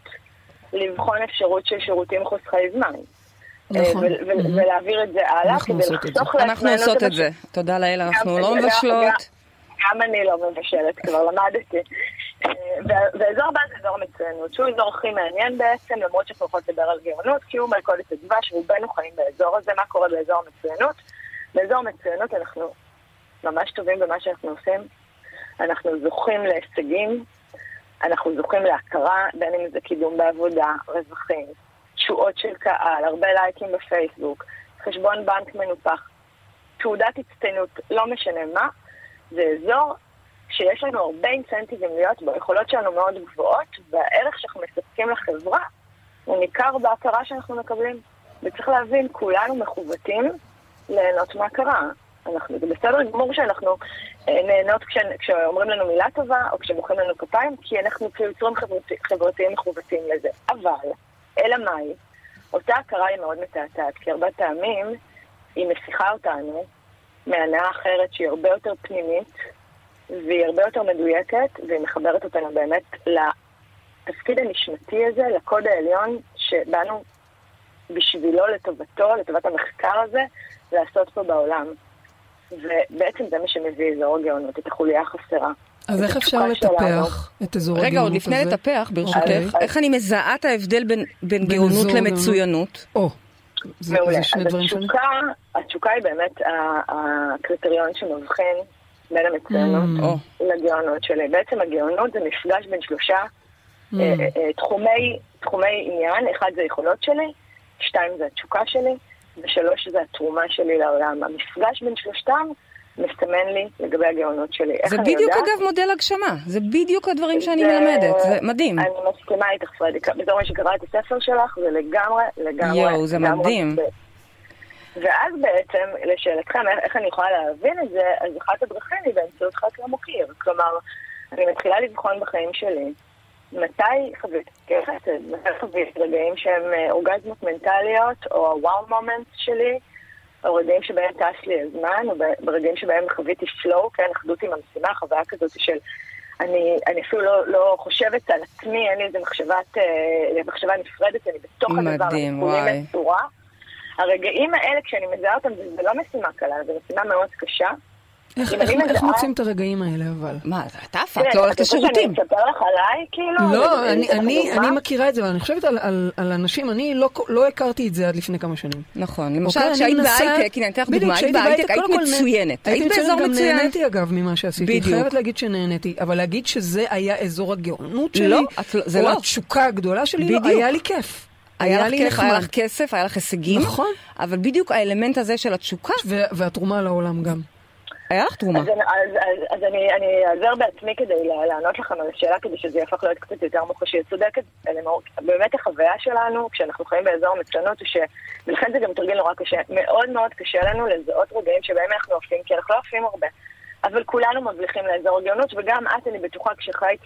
לבחון אפשרות של שירותים חוסכי זמן. נכון. ו- ו- Mhm. ולהעביר את זה הלאה, אנחנו כדי עושות את זה. לחסוך אנחנו לעצמנו עושות את זה. תודה לאל, אנחנו לא מבשלות. גם- אני לא מבשלת, כבר למדתי. אה, ואזור בא זה אזור מצוינות, שהוא אזור הכי מעניין בעצם, למרות שאנחנו יכולות לדבר על גאונות, כי הוא מלכודת הדבש, רובנו חיים באזור הזה, מה קורה באזור מצוינות? באזור מצוינות אנחנו ממש טובים במה שאנחנו עושים, אנחנו זוכים להישגים, אנחנו זוכים להכרה, בין אם זה קידום בעבודה, רווחים, תשואות של קהל, הרבה לייקים בפייסבוק, חשבון בנק מנופח, תעודת הצטיינות, לא משנה מה, זה אזור שיש לנו הרבה אינסנטיבים להיות בו, היכולות שלנו מאוד גבוהות, והערך שאנחנו מספקים לחברה הוא ניכר בהכרה שאנחנו מקבלים. וצריך להבין, כולנו מכוותים ליהנות מהכרה. אנחנו, זה בסדר גמור שאנחנו אה, נהנות כש, כשאומרים לנו מילה טובה, או כשמוחאים לנו כפיים, כי אנחנו כיוצרים חברתי, חברתיים מכוותים לזה. אבל, אלא מאי, אותה הכרה היא מאוד מתעתעת, כי הרבה פעמים היא מסיחה אותנו מהנאה אחרת שהיא הרבה יותר פנימית, והיא הרבה יותר מדויקת, והיא מחברת אותנו באמת לתפקיד הנשמתי הזה, לקוד העליון שבאנו בשבילו, לטובתו, לטובת המחקר הזה, לעשות פה בעולם. ובעצם זה מה שמביא אזור הגאונות, את החוליה החסרה. אז איך אפשר. לטפח את אזור הגאונות הזה? רגע, עוד לפני לטפח, ברשותך, אוקיי. איך אני מזהה את ההבדל בין- גאונות. למצוינות? או, זה מעולה. זה שני אז דברים שונים. התשוקה, התשוקה היא באמת ה- הקריטריון שמבחין בין המצוינות Mm. או, לגאונות שלי. בעצם הגאונות זה מפגש בין שלושה Mm. אה, אה, אה, תחומי, תחומי עניין, אחד זה היכולות שלי, שתיים זה התשוקה שלי, ושלוש זה התרומה שלי לעולם. המפגש בין שלושתם מסמן לי לגבי הגאונות שלי. זה בדיוק יודעת? אגב מודל הגשמה, זה בדיוק הדברים שאני זה- מלמדת, זה מדהים. אני מסכימה איתך, פרדי. בתור מי שקרא את הספר שלך, זה לגמרי, לגמרי... יואו, זה לגמרי מדהים. זה. ואז בעצם, לשאלתכם, איך- אני יכולה להבין את זה, אז אחת הדרכים היא באמצעות חקר מוקיר. כלומר, אני מתחילה לבחון בחיים שלי מתי חוויתי חסד, מתי חוויתי רגעים שהם אה, אורגזמות מנטליות, או הוואו מומנט שלי, או רגעים שבהם טס לי הזמן, או ברגעים שבהם חוויתי פלואו, כן, אחדות עם המשימה, חוויה כזאת של... אני, אני אפילו לא, לא חושבת על עצמי, אין לי איזה מחשבת, אה, מחשבה נפרדת, אני בתוך הדבר, מדהים, אני כולי וואי. מסורה. הרגעים האלה, כשאני מזהה אותם, זה, זה לא משימה קלה, זו משימה מאוד קשה. איך- איך אני איך מזהה- מוצאים את הרגעים האלה אבל? מה, אתה כן, את לא הולכת לשירותים. שאני אספר לך עליי, כאילו? לא, אני אני- אני? אני מכירה את זה, אבל אני חושבת על- על על אנשים, אני לא- לא הכרתי את זה עד לפני כמה שנים. נכון, למשל אוקיי, כשהיית אני בהייטק, הנה אני אתן לך דוגמה, היית בהייטק, היית מצוינת, הייתי היית באזור גם מצוין. נהניתי אגב ממה שעשיתי, בדיוק. חייבת להגיד שנהניתי, אבל להגיד שזה היה אזור הגאונות שלי, לא, לא- זה או לא. התשוקה הגדולה שלי, לא. היה לי כיף. היה לך לי כיף, היה. לך כסף, היה לך הישגים, נכון. אבל בדיוק האלמנט הזה של התשוקה, ו- והתרומה לעולם גם. היה לך תרומה. אז, אז, אז, אז אני, אני אעזר בעצמי כדי לענות לכם על השאלה, כדי שזה יהפוך להיות קצת יותר מוחשי. את צודקת, באמת החוויה שלנו, כשאנחנו חיים באזור המצוינות, ש... ולכן זה גם תרגיל נורא קשה. מאוד מאוד קשה לנו לזהות רגעים שבהם אנחנו עפים, כי אנחנו לא עפים הרבה. אבל כולנו מבליחים לאזור הגאונות, וגם את, אני בטוחה, כשחיית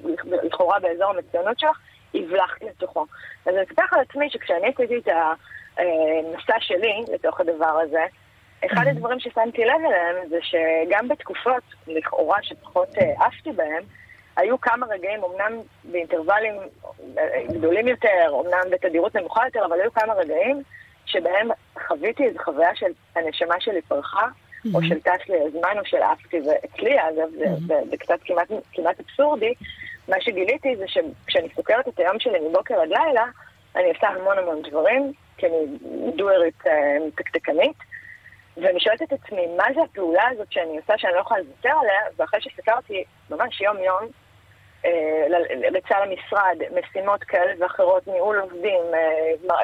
לכאורה באזור המצוינות שלך, הבלחת לתוכו. אז אני אספר לך על עצמי שכשאני עשיתי את המסע שלי לתוך הדבר הזה, אחד הדברים ששמתי לב אליהם זה שגם בתקופות, לכאורה, שפחות אה, עפתי בהם, היו כמה רגעים, אמנם באינטרוולים אה, גדולים יותר, אמנם בתדירות נמוכה יותר, אבל היו כמה רגעים שבהם חוויתי איזו חוויה של הנשמה שלי פרחה, או של טס לי הזמן, או של עפתי, ואצלי, אגב, זה, זה, זה קצת כמעט, כמעט אבסורדי, מה שגיליתי זה שכשאני סוקרת את היום שלי מבוקר עד לילה, אני עושה המון המון דברים, כי אני דוארית אה, תקתקנית, ואני שואלת את עצמי, מה זה הפעולה הזאת שאני עושה שאני לא יכולה לוותר עליה, ואחרי שסקרתי ממש יום-יום, אה, ל- ריצה למשרד, משימות כאלה ואחרות, ניהול עובדים, אה,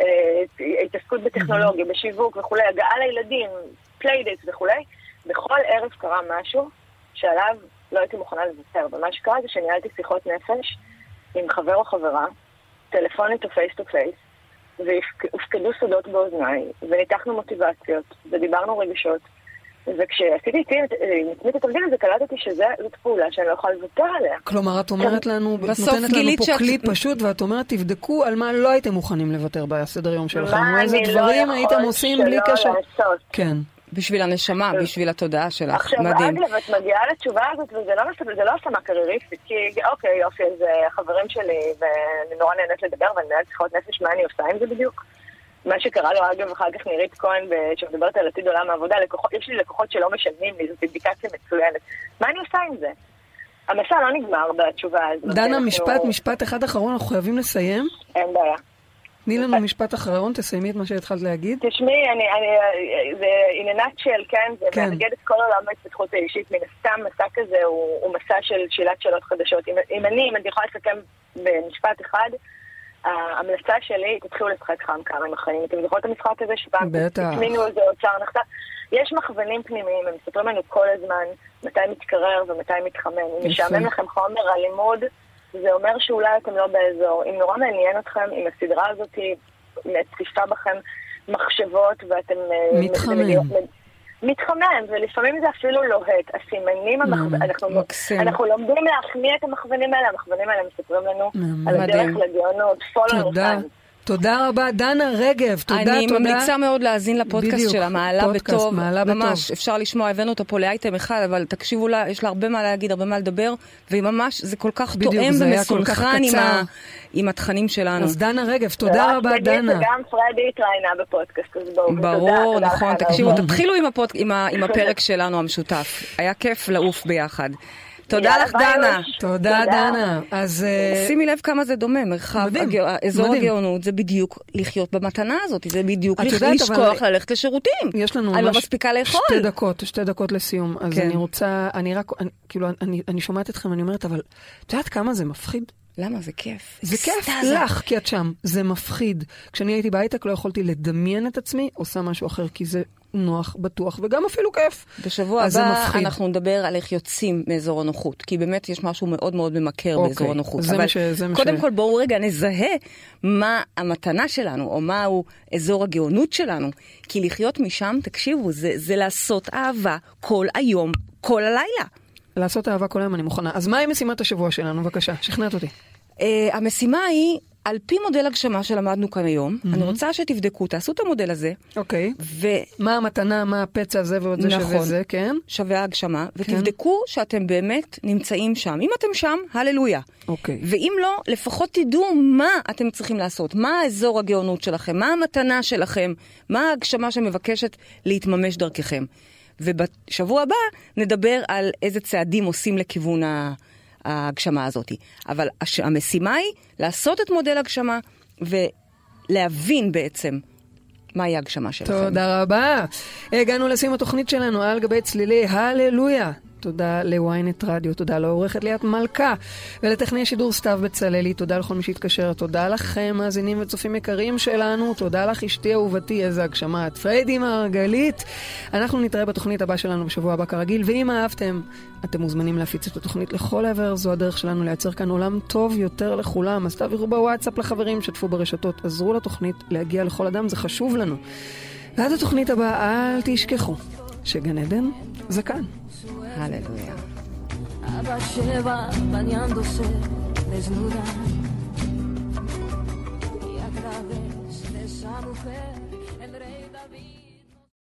אה, התעסקות בטכנולוגיה, בשיווק וכולי, הגעה לילדים, play date וכולי, בכל ערב קרה משהו שעליו לא הייתי מוכנה לוותר. ומה שקרה זה שניהלתי שיחות נפש עם חבר או חברה, טלפונית או face to face, והופקדו סודות באוזניי, וניתחנו מוטיבציות, ודיברנו רגשות, וכשעשיתי איתי את התרגיל הזה, קלטתי שזאת פעולה שאני לא יכולה לוותר עליה. כלומר, את אומרת לנו, את נותנת לנו פה שאת- כלי פשוט, ואת אומרת, תבדקו על מה לא הייתם מוכנים לוותר בסדר יום שלכם, מה אני לא דברים יכול שלא קשר. לעשות. כן. בשביל הנשמה, בשביל התודעה שלך. עכשיו, מדהים. אגב, את מגיעה לתשובה הזאת, וזה לא, זה לא השמה קרייריסטית, כי אוקיי, יופי, אז אה, החברים שלי, ואני נורא נהנית לדבר, ואני מנהלת שיחות נפש, מה אני עושה עם זה בדיוק? מה שקרה לו, אגב, אחר כך נירית כהן, שמדברת על עתיד עולם העבודה, לקוחות, יש לי לקוחות שלא משלמים לי, זאת אינדיקציה מצוינת. מה אני עושה עם זה? המסע לא נגמר בתשובה הזאת. דנה, אנחנו- משפט, משפט אחד אחרון, אנחנו חייבים לסיים. אין בעיה. תני לנו משפט אחרון, תסיימי את מה שהתחלת להגיד. תשמעי, אני, אני, זה in a nutshell, כן? זה כן. מאגד את כל עולם ההתפתחות האישית. מן הסתם, מסע כזה הוא, הוא מסע של שאלת שאלות חדשות. אם, אם אני, אם אני יכולה לסכם במשפט אחד, ההמלצה שלי, תתחילו לשחק כמה עם החיים. אתם זוכרות את המשחק הזה שפעם בטח. הזמינו איזה אוצר נחתה? יש מכוונים פנימיים, הם מספרים לנו כל הזמן מתי מתקרר ומתי מתחמם. אם. משעמם לכם חומר הלימוד, זה אומר שאולי אתם לא באזור. אם נורא מעניין אתכם, אם הסדרה הזאת מציפה בכם מחשבות ואתם... אה, מתחמם. מתחמם, ולפעמים זה אפילו לוהט. הסימנים, המכו... מהמם. אנחנו. אנחנו לומדים להכניע את המכוונים האלה, המכוונים האלה מספרים לנו. על הדרך. לגאונות. follow your תודה. רבה, דנה רגב, תודה, תודה. אני ממליצה מאוד להאזין לפודקאסט בדיוק, שלה, מעלה פודקאסט, בטוב. מעלה בטוב. ממש, אפשר לשמוע, הבאנו אותה פה לאייטם אחד, אבל תקשיבו לה, יש לה הרבה מה להגיד, הרבה מה לדבר, והיא ממש, זה כל כך בדיוק, תואם זה היה כל כך ומסונכרן עם. ה- עם התכנים שלנו. אז דנה רגב, תודה רבה, דנה. שגם פרדי התראיינה בפודקאסט, אז בואו. ברור, תודה נכון, תקשיבו. תתחילו עם, הפוד, עם, ה, עם הפרק *laughs* שלנו המשותף. היה כיף לעוף ביחד. תודה לך, דנה. תודה. דנה. אז... אה, שימי לב כמה זה דומה, מרחב, הגא... אזור. הגאונות זה בדיוק לחיות במתנה הזאת, זה בדיוק לשכוח ללכת לשירותים. יש לנו אני לא ממש מספיקה לאכול. שתי דקות, שתי דקות לסיום. אז כן. אני רוצה, אני רק, כאילו, אני, אני שומעת אתכם, אני אומרת, אבל את יודעת כמה זה מפחיד? למה? זה כיף. זה כיף. לך, כי את שם. זה מפחיד. כשאני הייתי בהייטק לא יכולתי לדמיין את עצמי עושה משהו אחר, כי זה נוח, בטוח, וגם אפילו כיף. בשבוע הבא. אנחנו נדבר על איך יוצאים מאזור הנוחות, כי באמת יש משהו מאוד מאוד ממכר אוקיי, באזור הנוחות. זה אבל ש- זה קודם ש- כל בואו רגע נזהה מה המתנה שלנו, או מהו אזור הגאונות שלנו, כי לחיות משם, תקשיבו, זה, זה לעשות אהבה כל היום, כל הלילה. לעשות אהבה כל היום אני מוכנה. אז מהי משימת השבוע שלנו? בבקשה, שכנעת אותי. Uh, המשימה היא, על פי מודל הגשמה שלמדנו כאן היום, אני רוצה שתבדקו, תעשו את המודל הזה, אוקיי. ו... מה המתנה, מה הפצע הזה ועוד זה שווה נכון. זה, כן? שווה הגשמה, כן. ותבדקו שאתם באמת נמצאים שם. אם אתם שם, הללויה. אוקיי. ואם לא, לפחות תדעו מה אתם צריכים לעשות, מה האזור הגאונות שלכם, מה המתנה שלכם, מה ההגשמה שמבקשת להתממש דרככם. ובשבוע הבא נדבר על איזה צעדים עושים לכיוון ה- ההגשמה הזאת. אבל הש- המשימה היא לעשות את מודל הגשמה ולהבין בעצם מהי ההגשמה שלכם. תודה רבה. הגענו לסיום התוכנית שלנו על גבי צלילי הללויה. תודה לוויינט רדיו, תודה לעורכת ליאת מלכה ולטכנאי השידור סתיו בצללי, תודה לכל מי שהתקשר, תודה לכם מאזינים וצופים יקרים שלנו, תודה לך אשתי אהובתי, איזה הגשמה את פריידי מרגלית. אנחנו נתראה בתוכנית הבאה שלנו בשבוע הבא כרגיל, ואם אהבתם, אתם מוזמנים להפיץ את התוכנית לכל עבר, זו הדרך שלנו לייצר כאן עולם טוב יותר לכולם. אז תעבירו בוואטסאפ לחברים, שתפו ברשתות, עזרו לתוכנית להגיע לכל אדם, זה חשוב לנו. ועד התוכנית הבאה, אל תשכחו שגן עדן זה כאן. Aleluya. Abasheva bañándose desnuda y agrave.